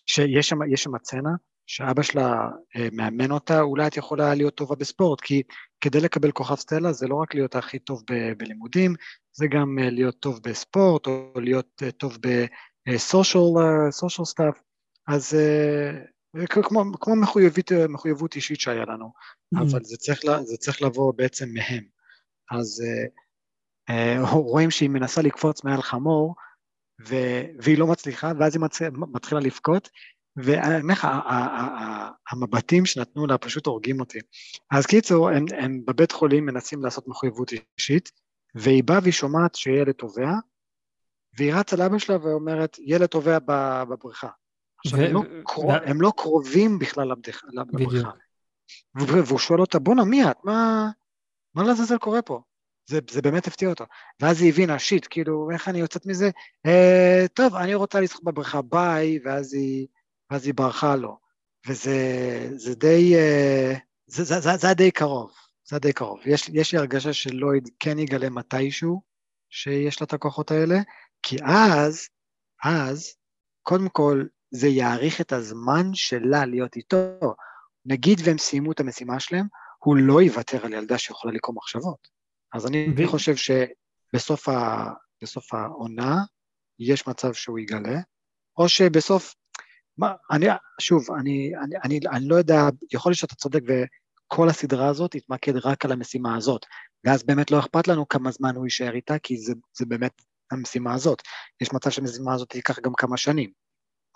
S2: שיש שם, שם צנע, שאבא שלה אה, מאמן אותה, אולי את יכולה להיות טובה בספורט, כי כדי לקבל כוכב סטלה זה לא רק להיות הכי טוב ב- בלימודים, זה גם אה, להיות טוב בספורט, או להיות אה, טוב ב social stuff, אז כמו, כמו מחויבות, מחויבות אישית שהיה לנו, mm-hmm. אבל זה צריך, זה צריך לבוא בעצם מהם. אז רואים שהיא מנסה לקפוץ מעל חמור, ו- והיא לא מצליחה, ואז היא מתחילה לבכות, ואני אומר לך, המבטים שנתנו לה פשוט הורגים אותי. אז קיצור, הם, הם בבית חולים מנסים לעשות מחויבות אישית, והיא באה והיא שומעת שילד טובע, והיא רצה לאבא שלה ואומרת, ילד טובע בבריכה. עכשיו, ו... הם, לא קרוב, ו... הם לא קרובים בכלל לבריכה. והוא שואל אותה, בואנה, מי את? מה, מה לעזאזל קורה פה? זה, זה באמת הפתיע אותו. ואז היא הבינה, שיט, כאילו, איך אני יוצאת מזה? אה, טוב, אני רוצה לשחק בבריכה, ביי, ואז היא ואז היא ברחה לו. וזה זה די, אה, זה, זה, זה, זה די קרוב, זה די קרוב. יש, יש לי הרגשה שלויד כן יגלה מתישהו שיש לה את הכוחות האלה, כי אז, אז, קודם כל, זה יאריך את הזמן שלה להיות איתו. נגיד והם סיימו את המשימה שלהם, הוא לא יוותר על ילדה שיכולה לקרוא מחשבות. אז אני ו... חושב שבסוף ה, העונה יש מצב שהוא יגלה, או שבסוף מה, אני, שוב, אני, אני, אני, אני לא יודע, יכול להיות שאתה צודק וכל הסדרה הזאת תתמקד רק על המשימה הזאת, ואז באמת לא אכפת לנו כמה זמן הוא יישאר איתה, כי זה, זה באמת המשימה הזאת. יש מצב שהמשימה הזאת תיקח גם כמה שנים,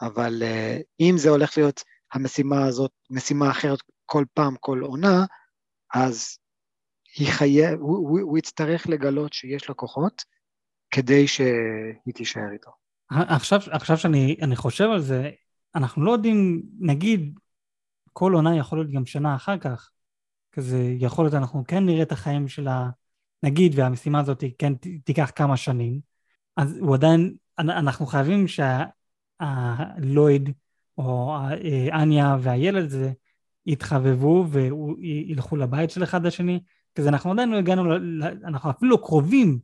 S2: אבל uh, אם זה הולך להיות המשימה הזאת, משימה אחרת כל פעם, כל עונה, אז היא חייב, הוא, הוא, הוא יצטרך לגלות שיש לה כוחות כדי שהיא תישאר איתו.
S1: עכשיו, עכשיו שאני חושב על זה, אנחנו לא יודעים, נגיד, כל עונה יכול להיות גם שנה אחר כך. כזה, יכול להיות, אנחנו כן נראה את החיים של ה... נגיד, והמשימה הזאת כן תיקח כמה שנים, אז הוא עדיין, אנחנו חייבים שהלויד, או אניה והילד הזה, יתחבבו וילכו לבית של אחד השני, כזה אנחנו עדיין לא הגענו, אנחנו אפילו לא קרובים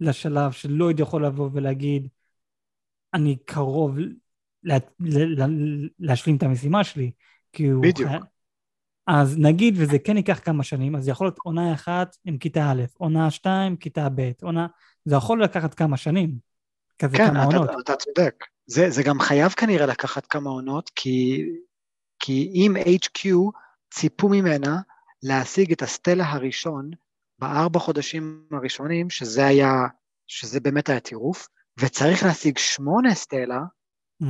S1: לשלב שלויד יכול לבוא ולהגיד, אני קרוב לה, לה, להשלים את המשימה שלי. כי הוא...
S2: בדיוק. חי...
S1: אז נגיד וזה כן ייקח כמה שנים, אז יכול להיות עונה אחת עם כיתה א', עונה שתיים, כיתה ב', עונה... זה יכול לקחת כמה שנים.
S2: כזה כן, כמה אתה, עונות. כן, אתה צודק. זה, זה גם חייב כנראה לקחת כמה עונות, כי, כי אם HQ ציפו ממנה להשיג את הסטלה הראשון בארבע חודשים הראשונים, שזה היה, שזה באמת היה טירוף, וצריך להשיג שמונה סטלה,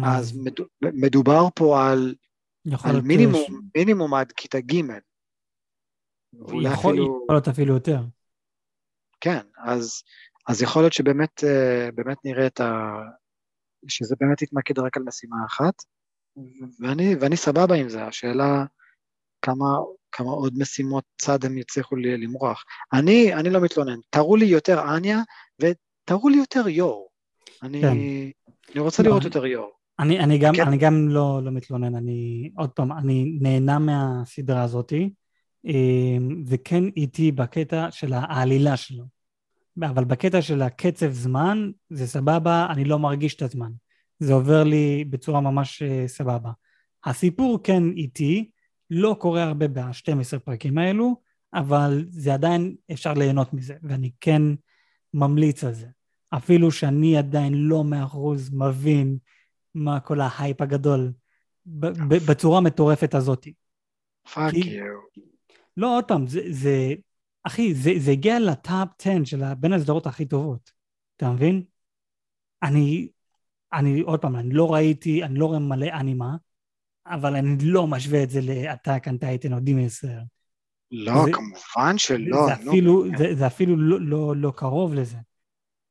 S2: אז מדובר פה על, על מינימום, ש... מינימום עד כיתה ג'.
S1: יכול, אפילו... יכול להיות אפילו יותר.
S2: כן, אז, אז יכול להיות שבאמת אה, באמת נראה את ה... שזה באמת יתמקד רק על משימה אחת, ואני, ואני סבבה עם זה, השאלה כמה, כמה עוד משימות צד הם יצליחו למרוח. אני, אני לא מתלונן, תראו לי יותר אניה ותראו לי יותר יור. אני, כן. אני רוצה לא, לראות יותר יור.
S1: אני, אני, גם, כן. אני גם לא, לא מתלונן, אני עוד פעם, אני נהנה מהסדרה הזאתי, אמ, וכן איתי בקטע של העלילה שלו. אבל בקטע של הקצב זמן, זה סבבה, אני לא מרגיש את הזמן. זה עובר לי בצורה ממש אה, סבבה. הסיפור כן איתי, לא קורה הרבה ב-12 פרקים האלו, אבל זה עדיין אפשר ליהנות מזה, ואני כן ממליץ על זה. אפילו שאני עדיין לא מאה אחוז מבין מה כל ההייפ הגדול בצורה המטורפת הזאת.
S2: fuck you.
S1: לא, עוד פעם, זה, זה אחי, זה, זה הגיע ל top 10 של בין הסדרות הכי טובות, אתה מבין? אני, אני, עוד פעם, אני לא ראיתי, אני לא רואה מלא אנימה, אבל אני לא משווה את זה לאטאק אנטייטן או דימי סר.
S2: לא,
S1: זה-
S2: כמובן שלא.
S1: זה
S2: נו,
S1: אפילו,
S2: באמת.
S1: זה, זה אפילו לא, לא, לא קרוב לזה.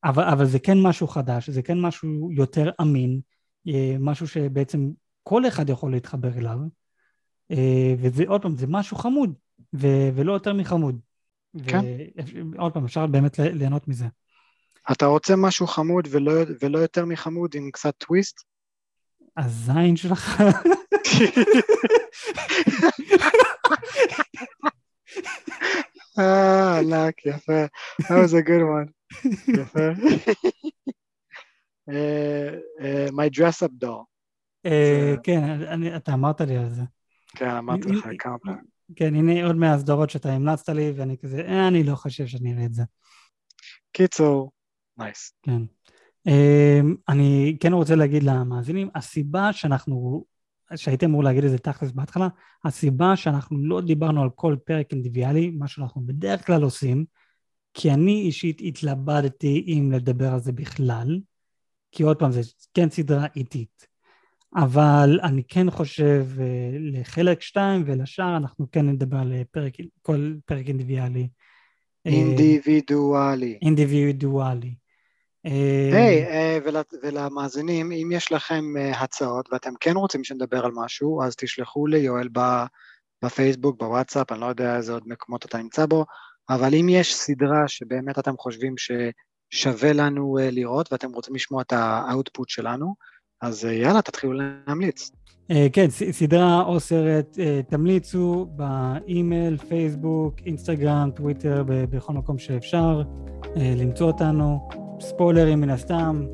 S1: אבל, אבל זה כן משהו חדש, זה כן משהו יותר אמין, אה, משהו שבעצם כל אחד יכול להתחבר אליו, אה, וזה עוד פעם, זה משהו חמוד, ו, ולא יותר מחמוד.
S2: כן.
S1: ועוד פעם, אפשר באמת ליהנות מזה.
S2: אתה רוצה משהו חמוד ולא, ולא יותר מחמוד עם קצת טוויסט?
S1: הזין שלך,
S2: אה, ענק, יפה. That was a good one. יפה. אה, אה, my dress up doll.
S1: אה, כן, אתה אמרת לי על זה.
S2: כן, אמרתי לך כמה פעמים.
S1: כן, הנה עוד מהסדרות שאתה המלצת לי, ואני כזה, אה, אני לא חושב שאני אראה את זה.
S2: קיצור, נייס.
S1: כן. אמ, אני כן רוצה להגיד למאזינים, הסיבה שאנחנו, שהייתי אמור להגיד את זה תכלס בהתחלה, הסיבה שאנחנו לא דיברנו על כל פרק אינדיביאלי, מה שאנחנו בדרך כלל עושים, כי אני אישית התלבטתי אם לדבר על זה בכלל, כי עוד פעם, זה כן סדרה איטית. אבל אני כן חושב אה, לחלק שתיים ולשאר אנחנו כן נדבר על פרק, כל פרק. אה,
S2: אינדיבידואלי.
S1: אינדיבידואלי. אה,
S2: היי, אה, ול- ולמאזינים, אם יש לכם אה, הצעות ואתם כן רוצים שנדבר על משהו, אז תשלחו ליואל בפייסבוק, בוואטסאפ, אני לא יודע איזה עוד מקומות אתה נמצא בו, אבל אם יש סדרה שבאמת אתם חושבים ששווה לנו אה, לראות ואתם רוצים לשמוע את האאוטפוט שלנו, אז אה, יאללה, תתחילו להמליץ.
S1: אה, כן, סדרה או סרט, אה, תמליצו באימייל, פייסבוק, אינסטגרם, טוויטר, בכל מקום שאפשר למצוא אותנו. ספוילרים מן הסתם,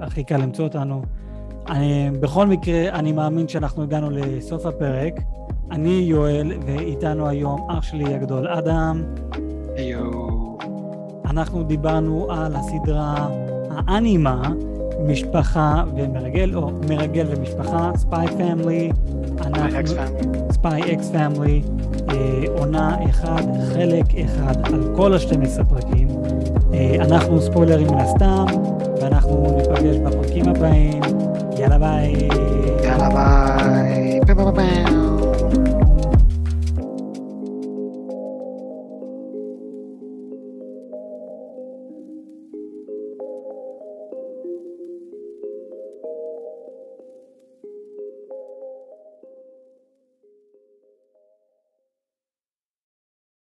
S1: הכי קל למצוא אותנו. אני, בכל מקרה, אני מאמין שאנחנו הגענו לסוף הפרק. אני יואל, ואיתנו היום אח שלי הגדול אדם.
S2: יואו.
S1: אנחנו דיברנו על הסדרה האנימה, משפחה ומרגל, או מרגל ומשפחה,
S2: Spy x Family.
S1: Spy x Family, עונה אחד, חלק אחד על כל ה-12 פרקים. אה, אנחנו ספוילרים מן הסתם, ואנחנו ניפגש בפרקים הבאים. יאללה ביי.
S2: יאללה ביי. ביי ביי ביי.